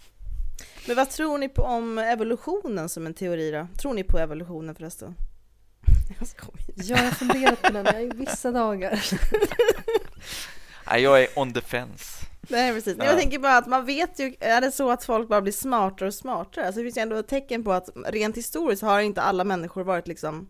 Men vad tror ni på om evolutionen som en teori då? Tror ni på evolutionen förresten? Jag skojar. Ja, jag har funderat på den i vissa dagar. Nej, jag är on the fence. Nej precis, Ja. jag tänker bara att man vet ju, är det så att folk bara blir smartare och smartare? Alltså det finns ju ändå tecken på att rent historiskt har inte alla människor varit liksom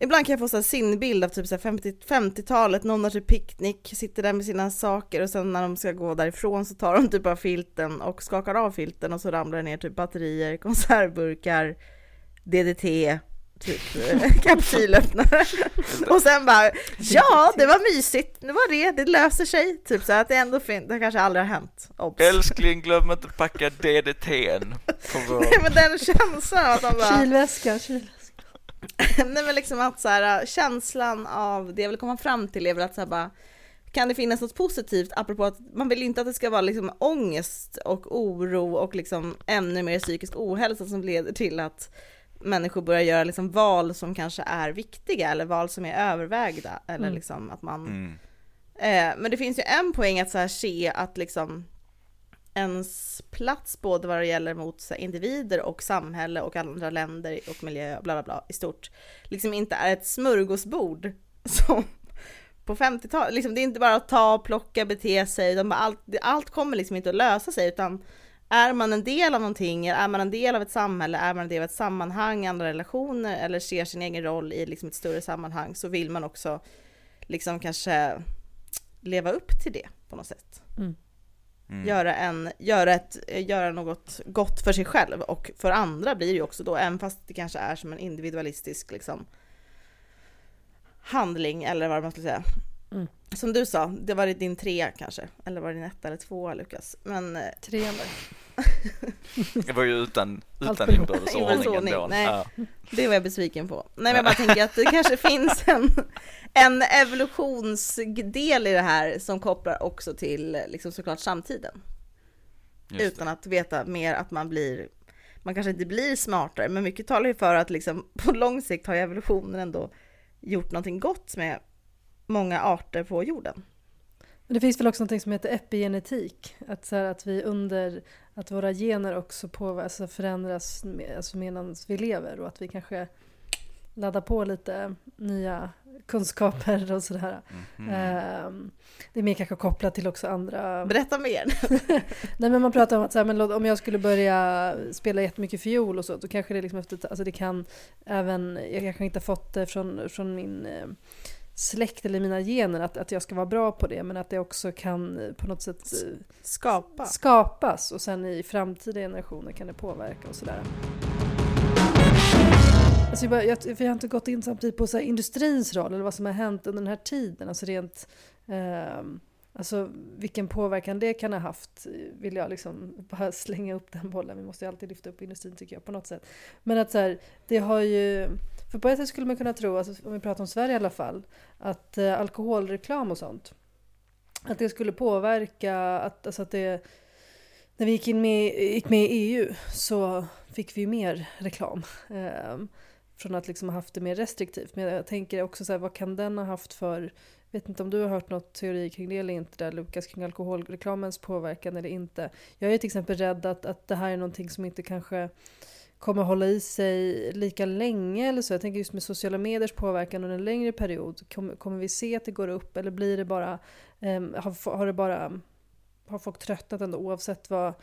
Ibland kan jag få så här sinnbild av typ så här 50 50-talet, någon har typ picknick, sitter där med sina saker och sen när de ska gå därifrån så tar de typ av filten och skakar av filten och så ramlar det ner typ batterier, konservburkar, DDT, typ eh, kapsylöppnare. Och sen bara, ja det var mysigt, det var det, det löser sig. Typ så att det ändå finns, det kanske aldrig har hänt. Obs. Älskling, glöm inte packa DDT'n. Nej men den känslan att de bara, Kylväskan, kyl. nej men liksom att så här, känslan av det jag vill komma fram till är väl att så här bara, kan det finnas något positivt apropå att man vill inte att det ska vara liksom ångest och oro och liksom ännu mer psykisk ohälsa som leder till att människor börjar göra liksom val som kanske är viktiga eller val som är övervägda eller Mm. liksom att man Mm. Eh, men det finns ju en poäng att så här se att liksom ens plats både vad det gäller mot så här, individer och samhälle och andra länder och miljö och bla bla bla i stort liksom inte är ett smörgåsbord som på 50-talet, liksom, det är inte bara att ta, plocka, bete sig, utan bara allt, allt kommer liksom inte att lösa sig utan är man en del av någonting, är man en del av ett samhälle, är man en del av ett sammanhang, andra relationer eller ser sin egen roll i liksom ett större sammanhang så vill man också liksom kanske leva upp till det på något sätt. Mm. Mm. Göra, en, göra, ett, göra något gott för sig själv och för andra blir det ju också då, även fast det kanske är som en individualistisk liksom, handling eller vad man ska säga. Mm. Som du sa, det var din trea kanske, eller var det din etta eller tvåa Lukas? Men eh, Trean där. Det var ju utan, utan inbördes ordning ändå. nej. Ja. det var jag besviken på. Nej men jag bara tänker att det kanske finns en, en evolutionsdel i det här som kopplar också till liksom såklart samtiden. Just det. utan att veta mer att man blir, man kanske inte blir smartare, men mycket talar ju för att liksom på lång sikt har evolutionen ändå gjort någonting gott med många arter på jorden. Men det finns väl också något som heter epigenetik. Att, så här, att vi under, att våra gener också på, alltså förändras med, alltså medan vi lever och att vi kanske laddar på lite nya kunskaper och sådär. Mhm. Ehm, det är mer kanske kopplat till också andra... Berätta mer. Nej men man pratar om att så här, men om jag skulle börja spela jättemycket fiol och så, då kanske det liksom efter, alltså det kan även, jag kanske inte har fått det från, från min eh, släkt eller mina gener att, att jag ska vara bra på det, men att det också kan eh, på något sätt eh, Skapa. skapas och sen i framtida generationer kan det påverka och sådär. Alltså jag, bara, jag, vi har inte gått in samtidigt på så industrins roll eller vad som har hänt under den här tiden. Alltså rent, ehm, alltså vilken påverkan det kan ha haft vill jag liksom bara slänga upp den bollen. Vi måste ju alltid lyfta upp industrin tycker jag på något sätt. Men att så här, det har ju, för på ett sätt skulle man kunna tro, alltså, om vi pratar om Sverige i alla fall, att eh, alkoholreklam och sånt, att det skulle påverka, att, alltså att det när vi gick, in med, gick med i EU så fick vi ju mer reklam. Eh, från att liksom ha haft det mer restriktivt. Men jag tänker också så här, vad kan den ha haft för vet inte om du har hört något teori kring det eller inte där Lukas kring alkoholreklamens påverkan eller inte. Jag är till exempel rädd att, att det här är någonting som inte kanske kommer hålla i sig lika länge eller så. Jag tänker just med sociala mediers påverkan under en längre period. Kommer, kommer vi se att det går upp eller blir det bara, um, har, har det bara, har folk tröttnat ändå oavsett vad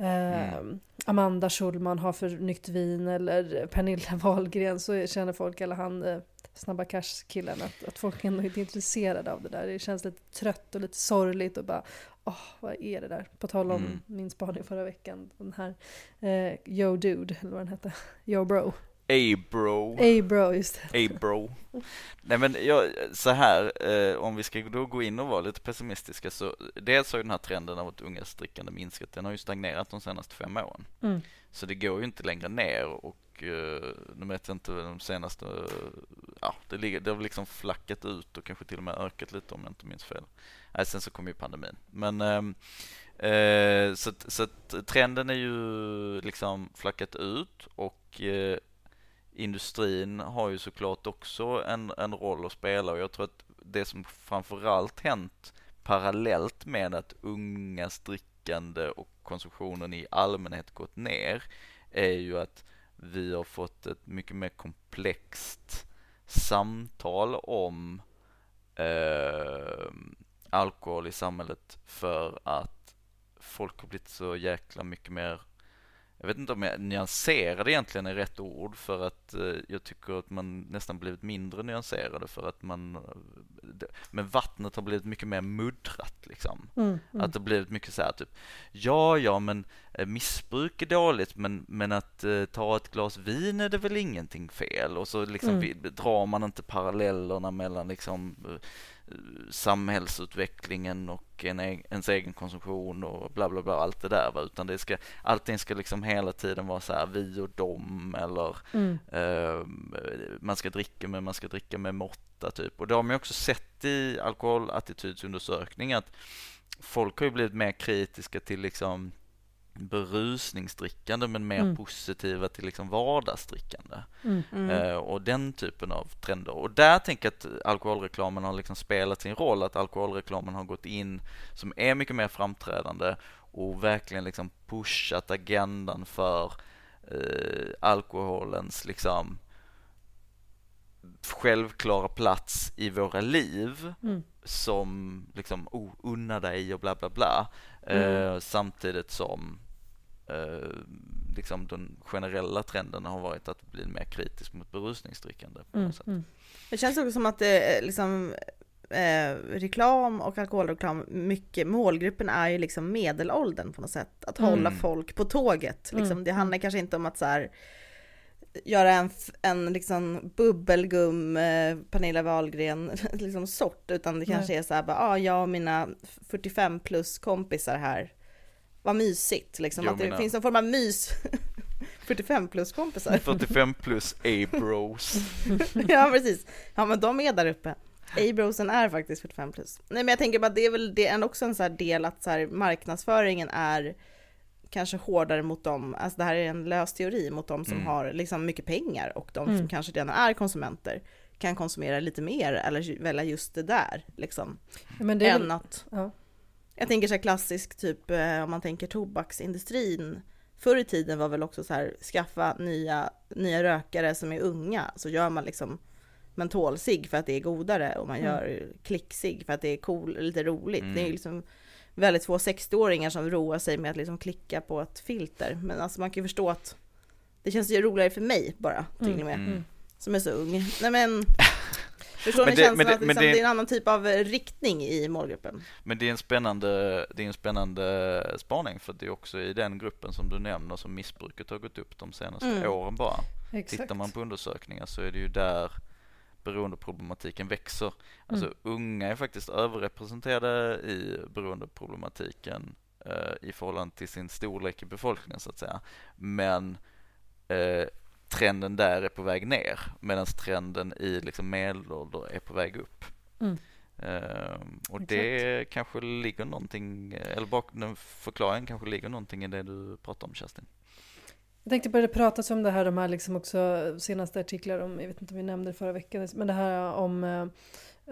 Uh, mm. Amanda Schulman har för nytt vin eller Pernilla Wahlgren så känner folk, eller han uh, Snabba Cash-killen, att, att folk ändå inte är intresserade av det där. Det känns lite trött och lite sorgligt och bara åh, oh, vad är det där? På tal om mm. min spaning förra veckan, den här uh, Yo Dude, eller vad den hette, Yo Bro. A-bro. A-bro, just det. A-bro. Nej men jag, så här, eh, om vi ska då gå in och vara lite pessimistiska så dels har ju den här trenden av att ungas drickande minskat, den har ju stagnerat de senaste fem åren. Mm. Så det går ju inte längre ner och eh, nu vet jag inte de senaste, ja det, ligger, det har liksom flackat ut och kanske till och med ökat lite om jag inte minns fel. Nej, sen så kom ju pandemin. Men ehm, eh, så, så trenden är ju liksom flackat ut och eh, industrin har ju såklart också en, en roll att spela och jag tror att det som framförallt hänt parallellt med att ungas drickande och konsumtionen i allmänhet gått ner är ju att vi har fått ett mycket mer komplext samtal om eh, alkohol i samhället för att folk har blivit så jäkla mycket mer jag vet inte om jag nyanserade egentligen är rätt ord för att eh, jag tycker att man nästan blivit mindre nyanserade för att man eh, men vattnet har blivit mycket mer muddrat liksom. Mm, mm. Att det blivit mycket så här typ ja, ja, men eh, missbruk är dåligt men, men att eh, ta ett glas vin är det väl ingenting fel och så liksom mm. drar man inte parallellerna mellan liksom samhällsutvecklingen och en, ens egen konsumtion och bla bla bla allt det där va? utan det ska allting ska liksom hela tiden vara så här vi och dem eller mm. eh, man ska dricka men man ska dricka med måtta typ och det har man ju också sett i alkoholattitudsundersökning att folk har ju blivit mer kritiska till liksom berusningsdrickande men mer mm. positiva till liksom vardagsdrickande. Mm. Mm. Eh, och den typen av trender. Och där tänker jag att alkoholreklamen har liksom spelat sin roll, att alkoholreklamen har gått in som är mycket mer framträdande och verkligen liksom pushat agendan för eh, alkoholens liksom självklara plats i våra liv mm. som liksom oh, unna dig och bla bla bla mm. eh, samtidigt som liksom den generella trenden har varit att bli mer kritisk mot berusningsdrickande. På mm, mm. Det känns också som att det liksom eh, reklam och alkoholreklam, mycket, målgruppen är ju liksom medelåldern på något sätt. Att mm. hålla folk på tåget. Liksom. Mm. Det handlar kanske inte om att så här, göra en, en liksom bubbelgum eh, Pernilla Wahlgren liksom sort, utan det kanske Nej. är så här, bara, ah, jag och mina 45 plus kompisar här vad mysigt liksom, jo, att det mina... finns en form av mys 45 plus kompisar 45 plus A-bros Ja precis, ja men de är där uppe A-brosen är faktiskt 45 plus Nej men jag tänker bara det är väl det är också en sån här del att så här, marknadsföringen är kanske hårdare mot dem, alltså det här är en lös teori mot dem som mm. har liksom mycket pengar och de mm. som kanske redan är konsumenter kan konsumera lite mer eller välja just det där liksom. Men det är än väl... att ja. Jag tänker så här klassisk typ eh, om man tänker tobaksindustrin. Förr i tiden var väl också så här skaffa nya, nya rökare som är unga. Så gör man liksom mentolsig för att det är godare och man mm. gör klicksig för att det är cool, lite roligt. Mm. Det är liksom väldigt få 60-åringar som roar sig med att liksom klicka på ett filter. Men alltså man kan ju förstå att det känns ju roligare för mig bara, till och med. Mm. Som är så ung. Nej men Förstår ni känslan det, att liksom, det, det, är en annan typ av riktning i målgruppen? Men det är en spännande, det är en spännande spaning för det är också i den gruppen som du nämner som missbruket har gått upp de senaste mm. åren bara. Exakt. Tittar man på undersökningar så är det ju där beroendeproblematiken växer. Alltså mm. unga är faktiskt överrepresenterade i beroendeproblematiken eh, i förhållande till sin storlek i befolkningen så att säga. Men eh, trenden där är på väg ner medan trenden i liksom medelålder är på väg upp. Mm. Ehm, och det kanske ligger någonting, eller bakom förklaringen kanske ligger någonting i det du pratar om Kerstin. Jag tänkte börja prata om det här, de här liksom också senaste artiklar om, jag vet inte om vi nämnde det förra veckan, men det här om eh,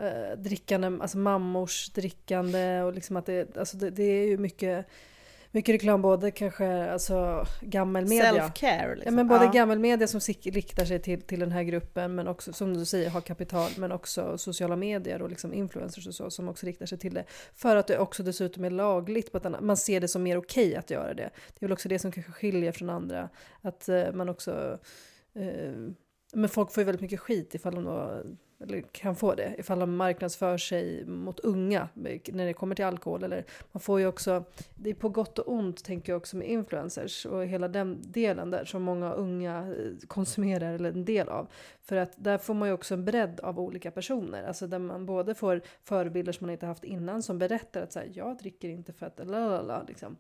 eh drickande, alltså mammors drickande och liksom att det, alltså det, det är ju mycket mycket reklam, både kanske alltså, gammelmedia. Self-care. Liksom. Ja, men både ja. gammelmedia som riktar sig till, till den här gruppen, men också som du säger har kapital, men också sociala medier och liksom influencers och så som också riktar sig till det. För att det också dessutom är lagligt på ett annat, man ser det som mer okej okay att göra det. Det är väl också det som kanske skiljer från andra, att uh, man också uh, men folk får ju väldigt mycket skit ifall de då eller kan få det, ifall de marknadsför sig mot unga när det kommer till alkohol. Eller man får ju också, det är på gott och ont tänker jag också med influencers och hela den delen där som många unga eh, konsumerar eller en del av. För att där får man ju också en bredd av olika personer, alltså där man både får förebilder som man inte haft innan som berättar att så här, jag dricker inte för att lalala, liksom.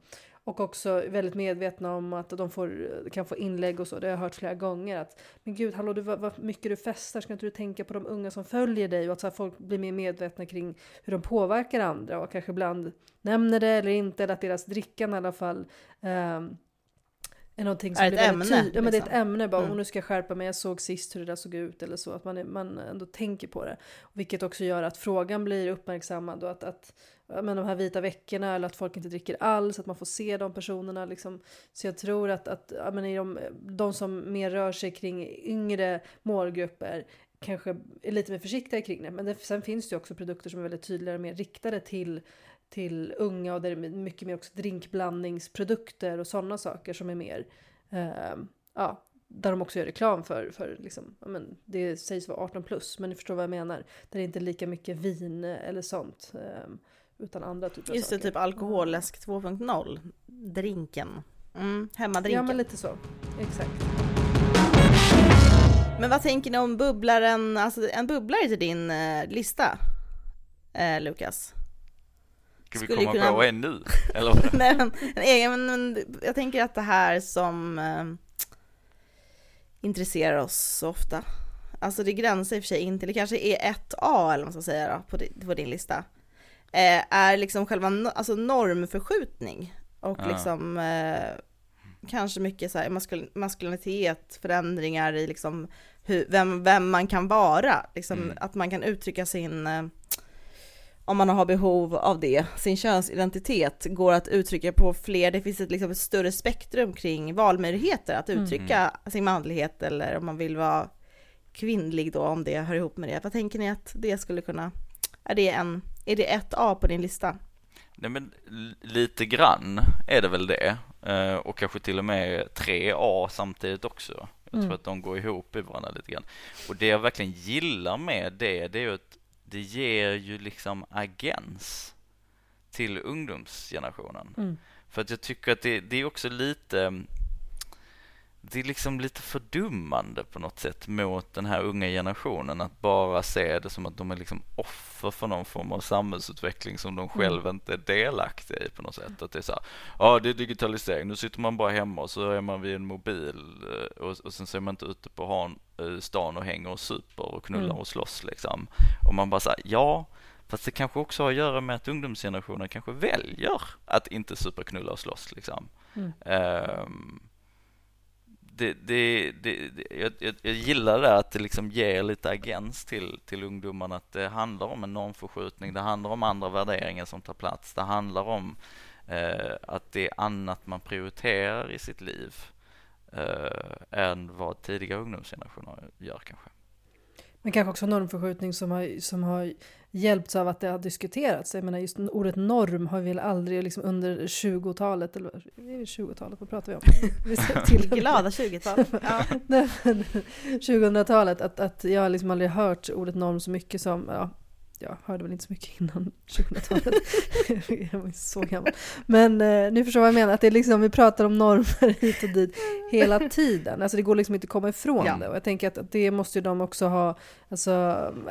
Och också väldigt medvetna om att de får, kan få inlägg och så. Det har jag hört flera gånger. Att, men gud, hallå, du, vad, vad mycket du festar. Ska inte du tänka på de unga som följer dig? Och att så folk blir mer medvetna kring hur de påverkar andra. Och kanske ibland nämner det eller inte. Eller att deras drickan i alla fall eh, är någonting som är ett ämne. Liksom. Ja, men det är ett liksom. ämne. Bara, mm. nu ska jag skärpa mig. Jag såg sist hur det där såg ut. Eller så. Att man, är, man ändå tänker på det. Vilket också gör att frågan blir uppmärksammad. Och att, att men de här vita veckorna eller att folk inte dricker alls, att man får se de personerna. Liksom. Så jag tror att, att ja, men de, de som mer rör sig kring yngre målgrupper kanske är lite mer försiktiga kring det. Men det, sen finns det ju också produkter som är väldigt tydligare och mer riktade till, till unga och där det är mycket mer också drinkblandningsprodukter och sådana saker som är mer eh, ja, där de också gör reklam för, för liksom, ja, men det sägs vara 18 plus, men ni förstår vad jag menar. Där det inte är lika mycket vin eller sånt. Eh, utan andra typer Just av saker. det, typ alkoholläsk 2.0. Drinken. Mm, hemmadrinken. Ja, men lite så. Exakt. Men vad tänker ni om bubblaren, alltså en bubblare till din eh, lista? Eh, Lukas? Ska vi komma kunna... på en nu? Eller? Nej, men, en egen, men, jag tänker att det här som eh, intresserar oss så ofta. Alltså det gränsar i och för sig in till, det kanske är ett A eller vad man ska säga då, på, din, på din lista eh, är liksom själva no alltså normförskjutning och ja. liksom eh, kanske mycket så här maskul maskulinitet, förändringar i liksom hur, vem, vem man kan vara, liksom mm. att man kan uttrycka sin eh, om man har behov av det, sin könsidentitet går att uttrycka på fler, det finns ett, liksom ett större spektrum kring valmöjligheter att uttrycka mm. sin manlighet eller om man vill vara kvinnlig då, om det hör ihop med det. Vad tänker ni att det skulle kunna, är det en är det ett A på din lista? Nej men lite grann är det väl det. Eh, och kanske till och med tre A samtidigt också. Jag tror mm. att de går ihop i varandra lite grann. Och det jag verkligen gillar med det, det är ju att det ger ju liksom agens till ungdomsgenerationen. Mm. För att jag tycker att det, det är också lite det är liksom lite fördummande på något sätt mot den här unga generationen att bara se det som att de är liksom offer för någon form av samhällsutveckling som de mm. själva inte är delaktiga i på något sätt. Att det är så här, ja det är digitalisering, nu sitter man bara hemma och så är man vid en mobil eh, och, och sen så är man inte ute på han, eh, stan och hänger och super och knullar mm. och slåss liksom. Och man bara säger ja, Fast det kanske också har att göra med att ungdomsgenerationen kanske väljer att inte superknulla och slåss liksom. Mm. Um, det, det, det, jag, jag, jag gillar det att det liksom ger lite agens till, till ungdomarna att det handlar om en normförskjutning, det handlar om andra värderingar som tar plats, det handlar om eh, att det är annat man prioriterar i sitt liv eh, än vad tidiga ungdomsgenerationer gör kanske. Men kanske också normförskjutning som har, som har hjälpts av att det har diskuterats. Jag menar just ordet norm har vi väl aldrig liksom under 20-talet, eller är det 20-talet, vad pratar vi om? Vi till Glada 20-talet. Ja. 2000-talet, att, att jag liksom aldrig hört ordet norm så mycket som, ja, jag hörde väl inte så mycket innan 2000-talet. jag var så gammal. Men eh, ni förstår vad jag menar, att det är liksom, vi pratar om normer hit och dit hela tiden. Alltså det går liksom inte att komma ifrån ja. det. Och jag tänker att, att det måste ju de också ha, alltså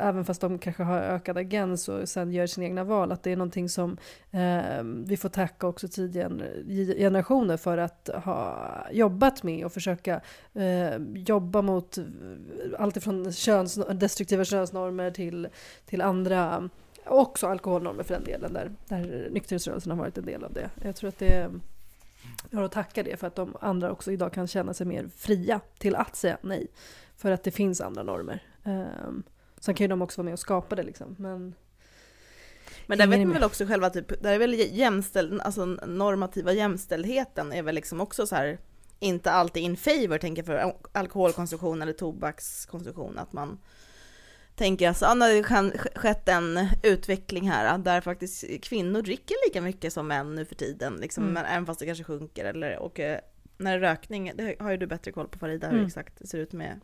även fast de kanske har ökad agens och sen gör sina egna val, att det är någonting som eh, vi får tacka också tidigare generationer för att ha jobbat med och försöka eh, jobba mot allt ifrån köns, destruktiva könsnormer till, till andra andra också alkoholnormer för den delen där, där nykterhetsrörelsen har varit en del av det. Jag tror att det jag har att tacka det för att de andra också idag kan känna sig mer fria till att säga nej. För att det finns andra normer. Um, sen kan ju de också vara med och skapa det liksom. Men, men där vet man väl också själva typ, där är väl jämställd, alltså normativa jämställdheten är väl liksom också så här inte alltid in favor tänker jag, för alkoholkonsumtion eller tobakskonsumtion att man tänker alltså, ja, när det kan skett en utveckling här där faktiskt kvinnor dricker lika mycket som män nu för tiden, liksom, Mm. men även fast det kanske sjunker eller och eh, när rökning, det har ju du bättre koll på Farida hur Mm. exakt det ser ut med,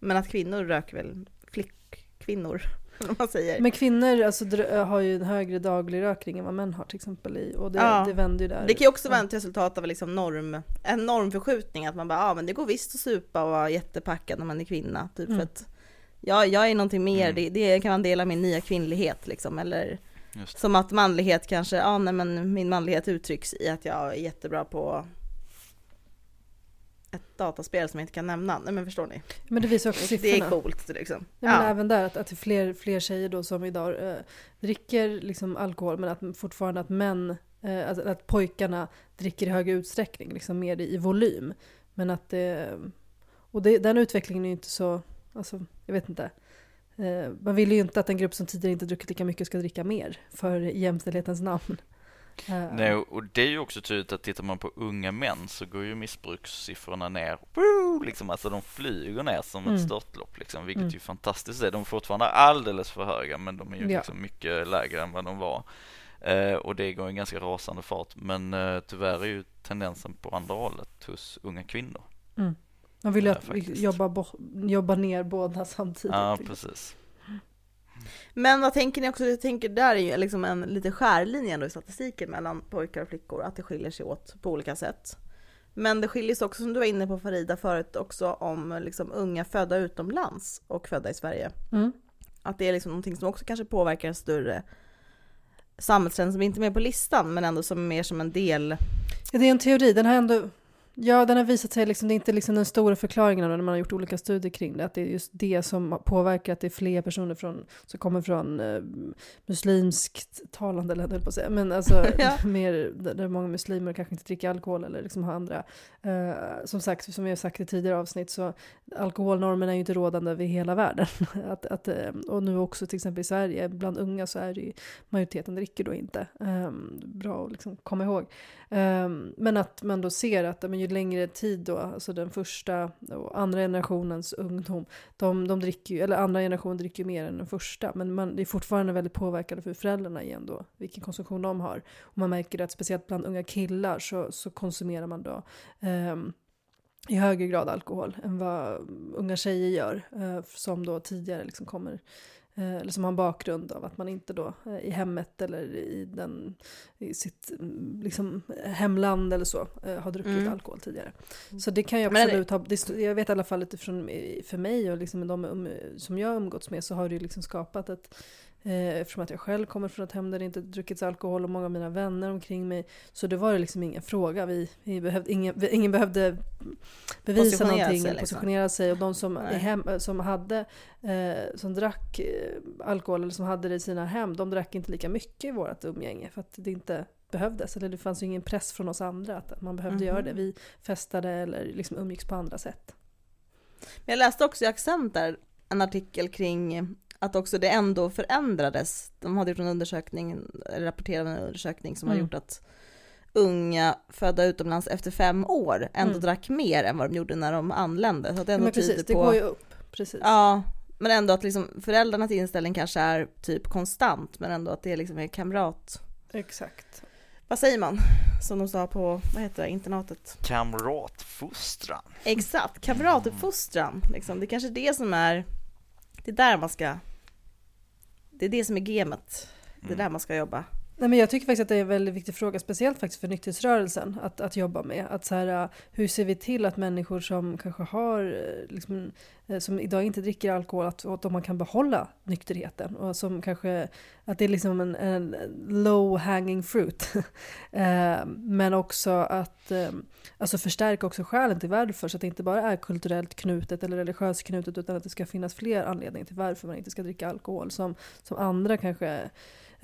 men att kvinnor röker väl, flickkvinnor, men kvinnor alltså, har ju en högre daglig rökning än vad män har till exempel. I, och det, Ja. det vänder ju där. Det kan ju också vara ett resultat av liksom norm, en normförskjutning, att man bara, ja ah, men det går visst att supa och vara jättepackad när man är kvinna, typ Mm. för att ja, jag är någonting mer, Mm. det, det kan vara en del av min nya kvinnlighet liksom, eller Just det. som att manlighet kanske, ja nej men min manlighet uttrycks i att jag är jättebra på ett dataspel som jag inte kan nämna, nej men förstår ni? Men det visar också Det siffrorna. är coolt liksom. Ja, men Ja. även där att, att det är fler, fler tjejer då som idag eh, dricker liksom alkohol men att fortfarande att män, eh, att, att pojkarna dricker i högre utsträckning, liksom mer i, i volym. Men att det, och det, den utvecklingen är ju inte så, alltså jag vet inte. Eh, man vill ju inte att en grupp som tidigare inte druckit lika mycket ska dricka mer för jämställdhetens namn. Eh, Nej, och det är ju också tydligt att tittar man på unga män så går ju missbrukssiffrorna ner. Woo! Liksom, alltså de flyger ner som Mm. ett störtlopp liksom, vilket Mm. är fantastiskt är. De är fortfarande alldeles för höga men de är ju Ja. liksom mycket lägre än vad de var. Eh, och det går i ganska rasande fart men eh, tyvärr är ju tendensen på andra hållet hos unga kvinnor. Man vill ju att faktiskt. bo- jobbar ner båda samtidigt. Ja, liksom. precis. Men vad tänker ni också, jag tänker där är ju liksom en lite skärlinje ändå i statistiken mellan pojkar och flickor, att det skiljer sig åt på olika sätt. Men det skiljer sig också, som du var inne på Farida förut, också om liksom unga födda utomlands och födda i Sverige. Mm. Att det är liksom någonting som också kanske påverkar en större samhällstrend som inte är med på listan, men ändå som är mer som en del. Ja, det är en teori. Den har ändå Ja, den har visat sig, liksom, det är inte liksom den stora förklaringen när man har gjort olika studier kring det, att det är just det som påverkar att det är fler personer från, som kommer från eh, muslimskt talande länder, på att säga, men alltså Ja. mer där många muslimer kanske inte dricker alkohol eller liksom har andra. Eh, som sagt, som jag har sagt i tidigare avsnitt, så alkoholnormerna är ju inte rådande över hela världen. att, att, eh, och nu också till exempel i Sverige, bland unga så är det ju, majoriteten dricker då inte. Eh, bra att liksom komma ihåg. Ehm, men att man då ser att men ju längre tid då, alltså den första och andra generationens ungdom, de, de dricker ju, eller andra generationen dricker ju mer än den första, men man, det är fortfarande väldigt påverkande för föräldrarna igen då, vilken konsumtion de har. Och man märker att speciellt bland unga killar så, så konsumerar man då ehm, i högre grad alkohol än vad unga tjejer gör, eh, som då tidigare liksom kommer eller som har en bakgrund av att man inte då eh, i hemmet eller i, den, i sitt mm, liksom, hemland eller så eh, har druckit Mm. alkohol tidigare. Så det kan ju absolut ha, det, jag vet i alla fall utifrån eh, för mig och liksom de um, som jag har umgåtts med så har det ju liksom skapat ett Eh, eftersom att jag själv kommer från ett hem där det inte druckits alkohol och många av mina vänner omkring mig. Så det var det liksom ingen fråga. Vi, vi behövde, ingen, ingen behövde bevisa Positionera någonting, sig, liksom. positionera sig. Och de som, hem, som hade, eh, som drack eh, alkohol eller som hade det i sina hem, de drack inte lika mycket i vårt umgänge. För att det inte behövdes. Eller det fanns ju ingen press från oss andra att man behövde Mhm. göra det. Vi festade eller liksom umgicks på andra sätt. Men jag läste också i Accent där en artikel kring att också det ändå förändrades. De hade gjort en undersökning, eller rapporterat en undersökning som har Mm. gjort att unga födda utomlands efter fem år ändå Mm. drack mer än vad de gjorde när de anlände. Så att det ändå men precis, tyder det på... går ju upp. Precis. Ja, men ändå att liksom föräldrarnas inställning kanske är typ konstant, men ändå att det liksom är kamrat... Exakt. Vad säger man? Som de sa på, vad heter det, internatet? Kamratfostran. Exakt, kamratuppfostran. Liksom. Det är kanske det som är, det är där man ska, det är det som är gamet. Det är Mm. där man ska jobba. Nej, men jag tycker faktiskt att det är en väldigt viktig fråga, speciellt faktiskt för nykterhetsrörelsen att, att jobba med. Att så här, äh, hur ser vi till att människor som kanske har, äh, liksom, äh, som idag inte dricker alkohol, att, att man kan behålla nykterheten. Och som kanske, att det är liksom en, en low hanging fruit. Ehm, men också att ehm, alltså förstärka också skälen till varför, så att det inte bara är kulturellt knutet eller religiöst knutet, utan att det ska finnas fler anledningar till varför man inte ska dricka alkohol. Som, som andra kanske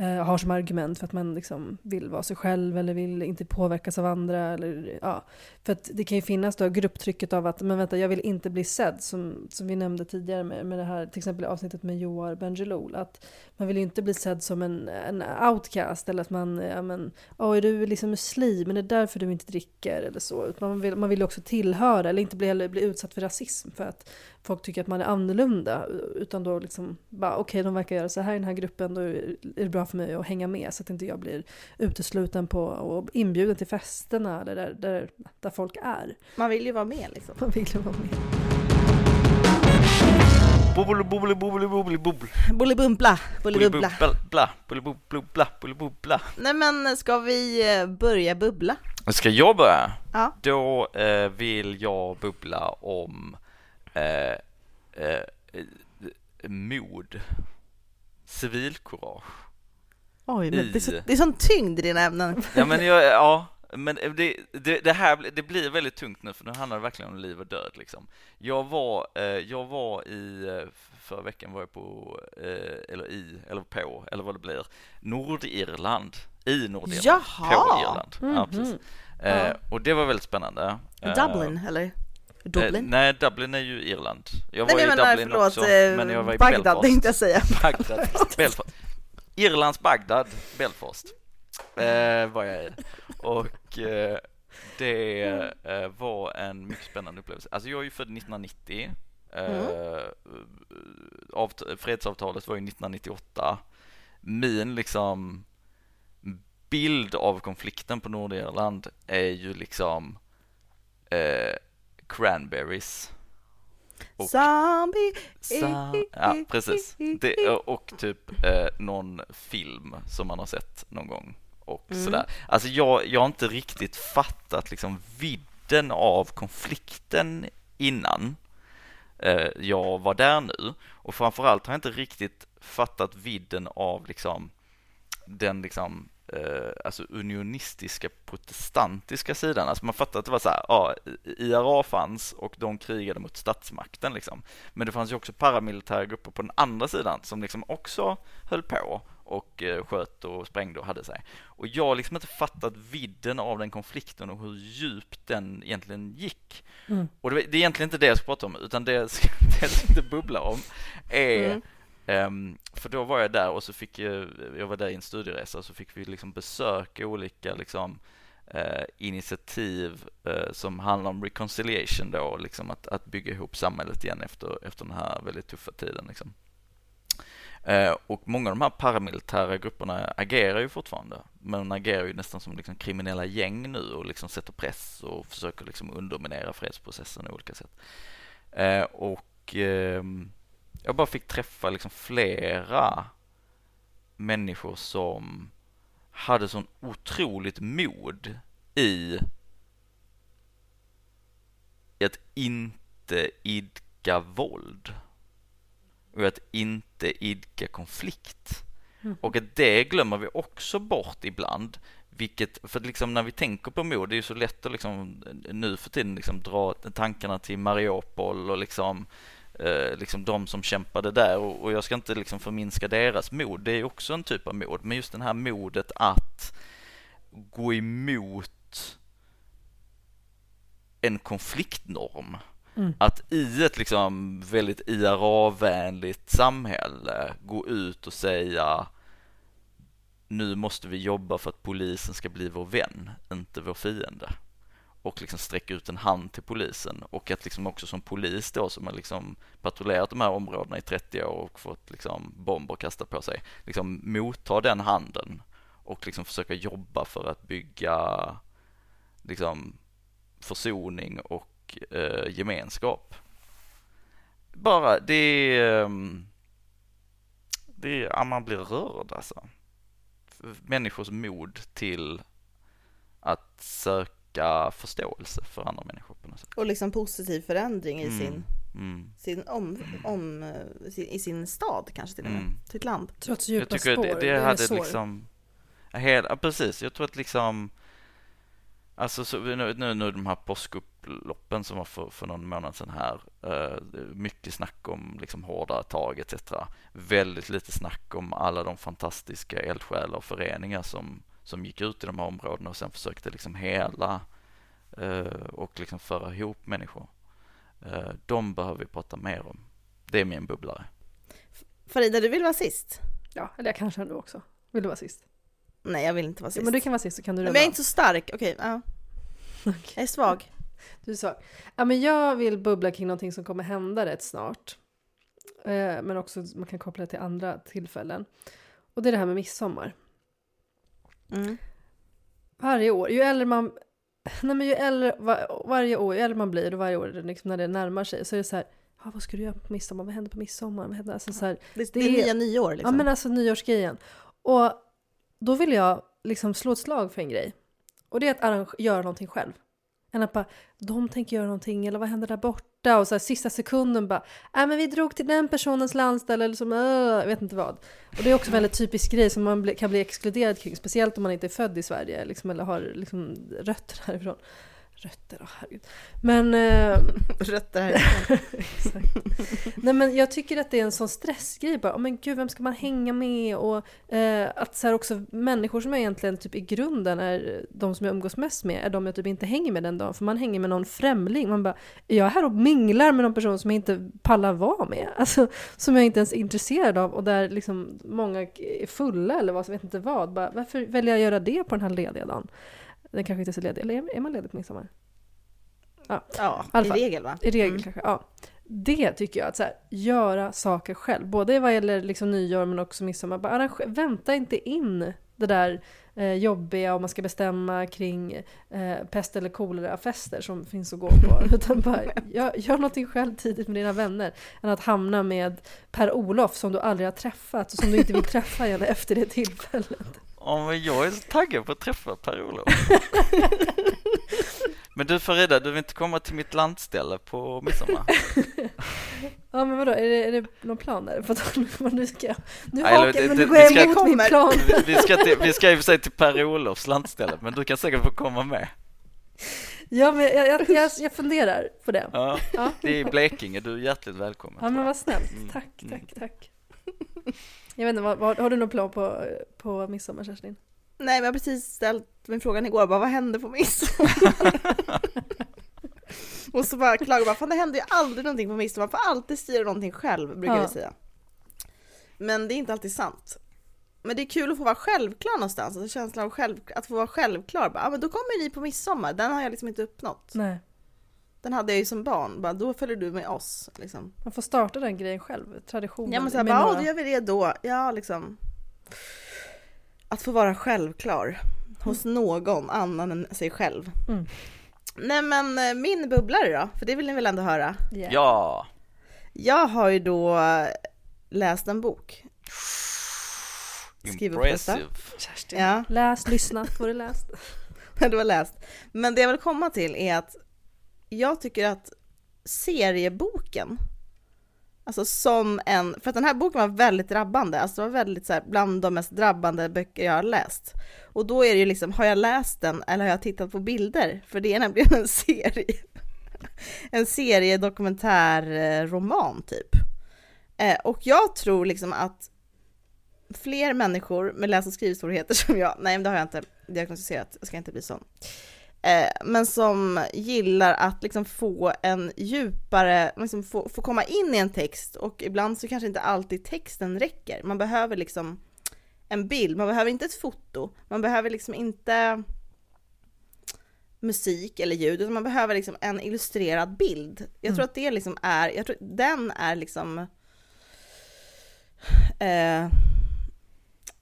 Eh, har som argument för att man liksom vill vara sig själv eller vill inte påverkas av andra. Eller, ja. För att det kan ju finnas då grupptrycket av att men vänta, jag vill inte bli sedd, som, som vi nämnde tidigare med, med det här till exempel avsnittet med Joar Bendjelloul. Att man vill ju inte bli sedd som en, en outcast eller att man, ja men, oh, är du liksom muslim, men det är därför du inte dricker eller så. Man vill, man vill också tillhöra eller inte bli, bli utsatt för rasism för att folk tycker att man är annorlunda. Utan då liksom, bara okej okay, de verkar göra så här i den här gruppen, då är det bra för mig att hänga med så att inte jag blir utesluten på och inbjuden till festerna eller där, där, där folk är. Man vill ju vara med liksom. Man vill ju vara med. Bubbel, bubbel, bubbel, bubbel, bubbel. Bollibumpla, bollibubbla. Bollibubbla, bollibubbla. Nej men ska vi eh, börja bubbla? Ska jag börja? Ja. Då eh, vill jag bubbla om eh, eh, mod, civilkurage. Oj, men det, är så, det är sån tyngd i dina ämnen. Ja, men jag, ja, men det, det, det, här det blir väldigt tungt nu för nu handlar det verkligen om liv och död liksom. Jag var, eh, jag var i, eh, förra veckan var jag på, eh, eller i, eller på, eller vad det blir, Nordirland, i Nordirland, Jaha. på Irland. Mm -hmm. Ja, precis. Eh, och det var väldigt spännande. Dublin, eller? Eh, Dublin? nej, Dublin är ju Irland. Jag Nej, var men i menar, Dublin förlåt, också, eh, men jag var i Bagdad Belfast. tänkte jag säga. Bagdad, Belfast. Irlands Bagdad, Belfast eh, var jag i. Och eh, det eh, var en mycket spännande upplevelse. Alltså jag är ju född 1990. Eh, Mm. avt- fredsavtalet var ju 1998. Min liksom bild av konflikten på Nordirland är ju liksom eh, cranberries. Och- Zombie! Sa ja, precis. Det, och typ eh, någon film som man har sett någon gång och Mm. sådär. Alltså jag, jag har inte riktigt fattat liksom vidden av konflikten innan eh, jag var där nu och framförallt har jag inte riktigt fattat vidden av liksom den liksom eh, alltså unionistiska protestantiska sidan. Alltså man fattar att det var så här, ja, IRA fanns och de krigade mot statsmakten liksom. Men det fanns ju också paramilitära grupper på den andra sidan som liksom också höll på och eh, sköt och sprängde och hade sig. Och jag har liksom inte fattat vidden av den konflikten och hur djupt den egentligen gick. Mm. Och det, det är egentligen inte det jag ska prata om, utan det det jag ska bubbla om är Mm. Um, för då var jag där och så fick jag, jag var där i en studieresa och så fick vi liksom besöka olika liksom, uh, initiativ uh, som handlar om reconciliation då, liksom att, att bygga ihop samhället igen efter, efter den här väldigt tuffa tiden. Liksom. Uh, och många av de här paramilitära grupperna agerar ju fortfarande, men de agerar ju nästan som liksom kriminella gäng nu och liksom sätter press och försöker liksom underminera fredsprocessen på olika sätt. Och ehm, jag bara fick träffa liksom flera människor som hade sån otroligt mod i att inte idka våld och att inte idka konflikt. Mm. Och att det glömmer vi också bort ibland. Vilket, för liksom när vi tänker på mod, det är ju så lätt att liksom nu för tiden liksom dra tankarna till Mariupol och liksom liksom de som kämpade där och, och jag ska inte liksom förminska deras mod, det är också en typ av mod, men just det här modet att gå emot en konfliktnorm. Mm. Att i ett liksom väldigt IRA-vänligt samhälle gå ut och säga nu måste vi jobba för att polisen ska bli vår vän, inte vår fiende och liksom sträcka ut en hand till polisen och att liksom också som polis då som har liksom patrullerat de här områdena i 30 år och fått liksom bomber kastade på sig, liksom motta den handen och liksom försöka jobba för att bygga liksom försoning och eh, gemenskap. Bara det, ehm, det, ja, man blir rörd alltså. människors mod till att söka förståelse för andra människor på något sätt. Och liksom positiv förändring i Mm. sin, Mm. sin om, om, eh, sin, i sin stad kanske till och med, Mm. sitt land. Trots Jag djupa tycker spår. det, det hade sår. liksom, ja, hel, ja, precis, jag tror att liksom, alltså så, nu, nu, nu de här påskupploppen som var för, för någon månad sedan här, eh, mycket snack om liksom hårdare tag etc. Väldigt lite snack om alla de fantastiska eldsjälar och föreningar som, som gick ut i de här områdena och sen försökte liksom hela eh, och liksom föra ihop människor. Eh, de behöver vi prata mer om. Det är min bubblare. Farida, du vill vara sist? Ja, eller jag kanske ändå också. Vill du vara sist? Nej, jag vill inte vara Ja, sist. men du kan vara sist så kan du Men jag är inte så stark, okej. ja. Jag är svag. Du sa, ja men jag vill bubbla kring någonting som kommer hända rätt snart. Eh, men också man kan koppla det till andra tillfällen. Och det är det här med midsommar. Mm. Varje år, ju äldre man... Nej men ju äldre, var, varje år, ju äldre man blir och varje år liksom när det närmar sig så är det så här, ja, vad ska du göra på midsommar? Vad händer på midsommar? Vad händer? Alltså så här, Det, Det är nya nyår liksom. Ja men alltså nyårsgrejen. Och då vill jag liksom slå ett slag för en grej. Och det är att göra någonting själv. Än att bara, de tänker göra någonting eller vad händer där borta? Och så här, sista sekunden bara, nej men vi drog till den personens landställe eller som, äh", jag vet inte vad. Och det är också en väldigt typisk grej som man kan bli exkluderad kring. Speciellt om man inte är född i Sverige liksom, eller har liksom, rötter härifrån. Rötter, åh herregud. Men... Eh, Rötter här. Exakt. Nej men jag tycker att det är en sån stressgrej bara. Oh, men gud, vem ska man hänga med? Och eh, att så också människor som jag egentligen typ i grunden är de som jag umgås mest med är de jag typ inte hänger med den dagen. För man hänger med någon främling. Man bara, är jag här och minglar med någon person som jag inte pallar vara med? Alltså som jag inte ens är intresserad av och där liksom många är fulla eller vad, jag vet inte vad. Bara, varför väljer jag att göra det på den här lediga dagen? Den kanske inte är så ledig. Eller är- man ledig på midsommar? Ja, alla i fall. regel va? I regel Mm. kanske, ja. Det tycker jag, att så här, göra saker själv. Både vad gäller liksom nyår men också midsommar. Bara arrange- vänta inte in det där eh, jobbiga och man ska bestämma kring eh, pest eller kolera-fester som finns att gå på. Utan bara gör, gör någonting själv tidigt med dina vänner. Än att hamna med Per-Olof som du aldrig har träffat och som du inte vill träffa igen efter det tillfället. Ja, men jag är så taggad på att träffa Per-Olof. men du Farida, du vill inte komma till mitt landställe på midsommar? Ja men vadå, är det, är det någon plan där? För att vad nu ska jag... Nu Nej, hakar det- men nu går vi jag ska- emot min plan. Vi- ska, till, vi ska i och för sig till Per-Olofs landställe, men du kan säkert få komma med. Ja men jag, jag, jag, jag funderar på det. Ja, Ja. det är i Blekinge, du är hjärtligt välkommen. Ja men vad snällt. Mm, Tack, mm. tack, tack. Jag vet inte, vad, vad, har du någon plan på, på midsommar Kerstin? Nej, men jag har precis ställt min frågan igår, bara vad hände på midsommar? och så bara klagar bara, fan det händer ju aldrig någonting på midsommar, man får alltid styra någonting själv, brukar Ja. vi säga. Men det är inte alltid sant. Men det är kul att få vara självklar någonstans, alltså känslan av själv, att få vara självklar. Bara, ah, men då kommer ni på midsommar, den har jag liksom inte uppnått. Nej. Den hade jag ju som barn, bara, då följer du med oss. Liksom. Man får starta den grejen själv, traditionen. Ja men såhär, bara, några. då gör vi det då. Ja liksom. Att få vara självklar hos någon annan än sig själv. Mm. Nej men eh, min bubblare då, för det vill ni väl ändå höra? Yeah. Ja, Jag har ju då läst en bok. Skriver på detta. impressive. Kerstin. Ja, Läs, lyssna, får du läst. du har läst. Men det jag vill komma till är att jag tycker att serieboken, alltså som en, för att den här boken var väldigt drabbande, alltså det var väldigt så här, bland de mest drabbande böcker jag har läst. Och då är det ju liksom, har jag läst den eller har jag tittat på bilder? För det är nämligen en serie. En seriedokumentärroman typ. Eh, och jag tror liksom att fler människor med läs och skrivsvårigheter som jag, nej men det har jag inte diagnostiserat, jag ska inte bli sån. Eh, men som gillar att liksom få en djupare, liksom få, få komma in i en text och ibland så kanske inte alltid texten räcker. Man behöver liksom en bild, man behöver inte ett foto, man behöver liksom inte musik eller ljud, utan man behöver liksom en illustrerad bild. Jag tror Mm. att det liksom är, jag tror den är liksom eh,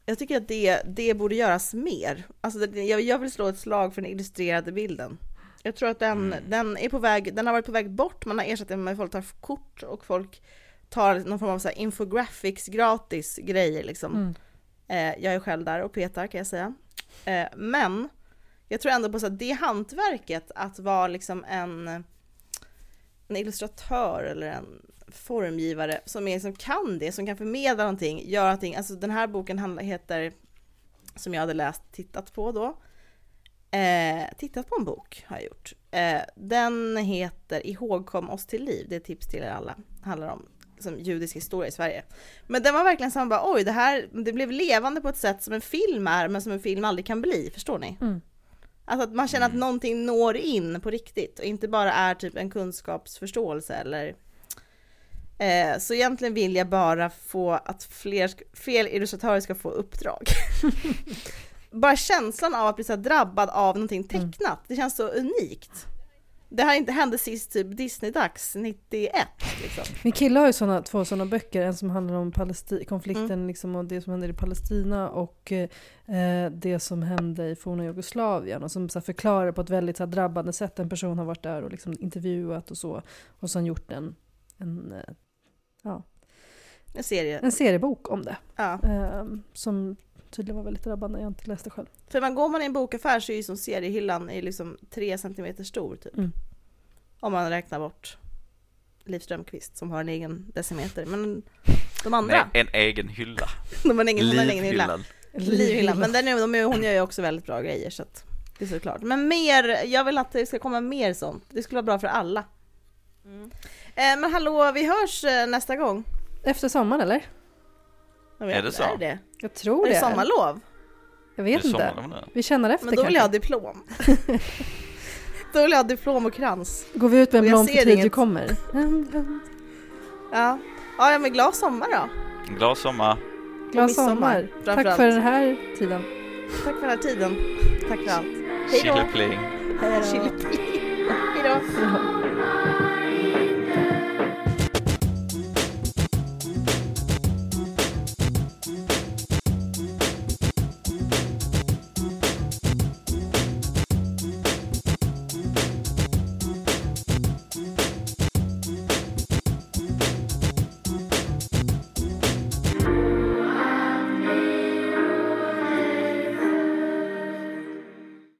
jag tycker att det, det borde göras mer. Alltså det, jag, jag vill slå ett slag för den illustrerade bilden. Jag tror att den, Mm. den är på väg, den har varit på väg bort, man har ersatt den med folk tar kort och folk tar någon form av så här infographics gratis grejer liksom. Mm. Eh, jag är själv där och petar kan jag säga. Eh, men jag tror ändå på så det hantverket att vara liksom en, en illustratör eller en formgivare som, är, som kan det, som kan förmedla någonting, göra någonting. Alltså den här boken handlar, heter, som jag hade läst, tittat på då, eh, tittat på en bok har jag gjort. Eh, den heter Ihågkom oss till liv, det är tips till er alla, handlar om som judisk historia i Sverige. Men den var verkligen så bara, oj det här, det blev levande på ett sätt som en film är, men som en film aldrig kan bli, förstår ni? Mm. Alltså att man känner att någonting når in på riktigt och inte bara är typ en kunskapsförståelse eller eh, så egentligen vill jag bara få att fler, fler illustratörer ska få uppdrag. bara känslan av att bli så drabbad av någonting tecknat, det känns så unikt. Det här inte hände sist typ Disney-dags 91 liksom. Min kille har ju såna, två sådana böcker, en som handlar om Palesti konflikten Mm. liksom, och det som händer i Palestina och eh, det som hände i forna Jugoslavien och som så här, förklarar på ett väldigt så här, drabbande sätt. En person har varit där och liksom, intervjuat och så och sen gjort en, en, eh, En serie. en seriebok om det. Ja. Eh, som tydligen var väldigt drabbande, jag har inte läst det själv. För man går man i en bokaffär så är ju som seriehyllan är liksom 3 cm stor typ. Mm. Om man räknar bort Liv Strömquist som har en egen decimeter. Men de andra, En, en egen hylla. de har en egen, en egen hylla. Livhyllan. Livhyllan. Men den är, de är, hon gör ju också väldigt bra grejer så att det är såklart. Men mer, jag vill att det ska komma mer sånt. Det skulle vara bra för alla. Eh, men hallå, vi hörs eh, nästa gång. Efter sommaren eller? Jag vet Är det så? Är det, Jag tror är det det. sommarlov? Jag vet är inte. Vi känner efter Men då vill jag ha diplom. då vill jag ha diplom och krans. Går vi ut med en blom ser för tid du kommer? Ja, ja ja, men glad sommar då. Glad sommar. Glad sommar. Tack för den här tiden. Tack för den här tiden. Tack för allt. Hej då. Chilipling. Hej då.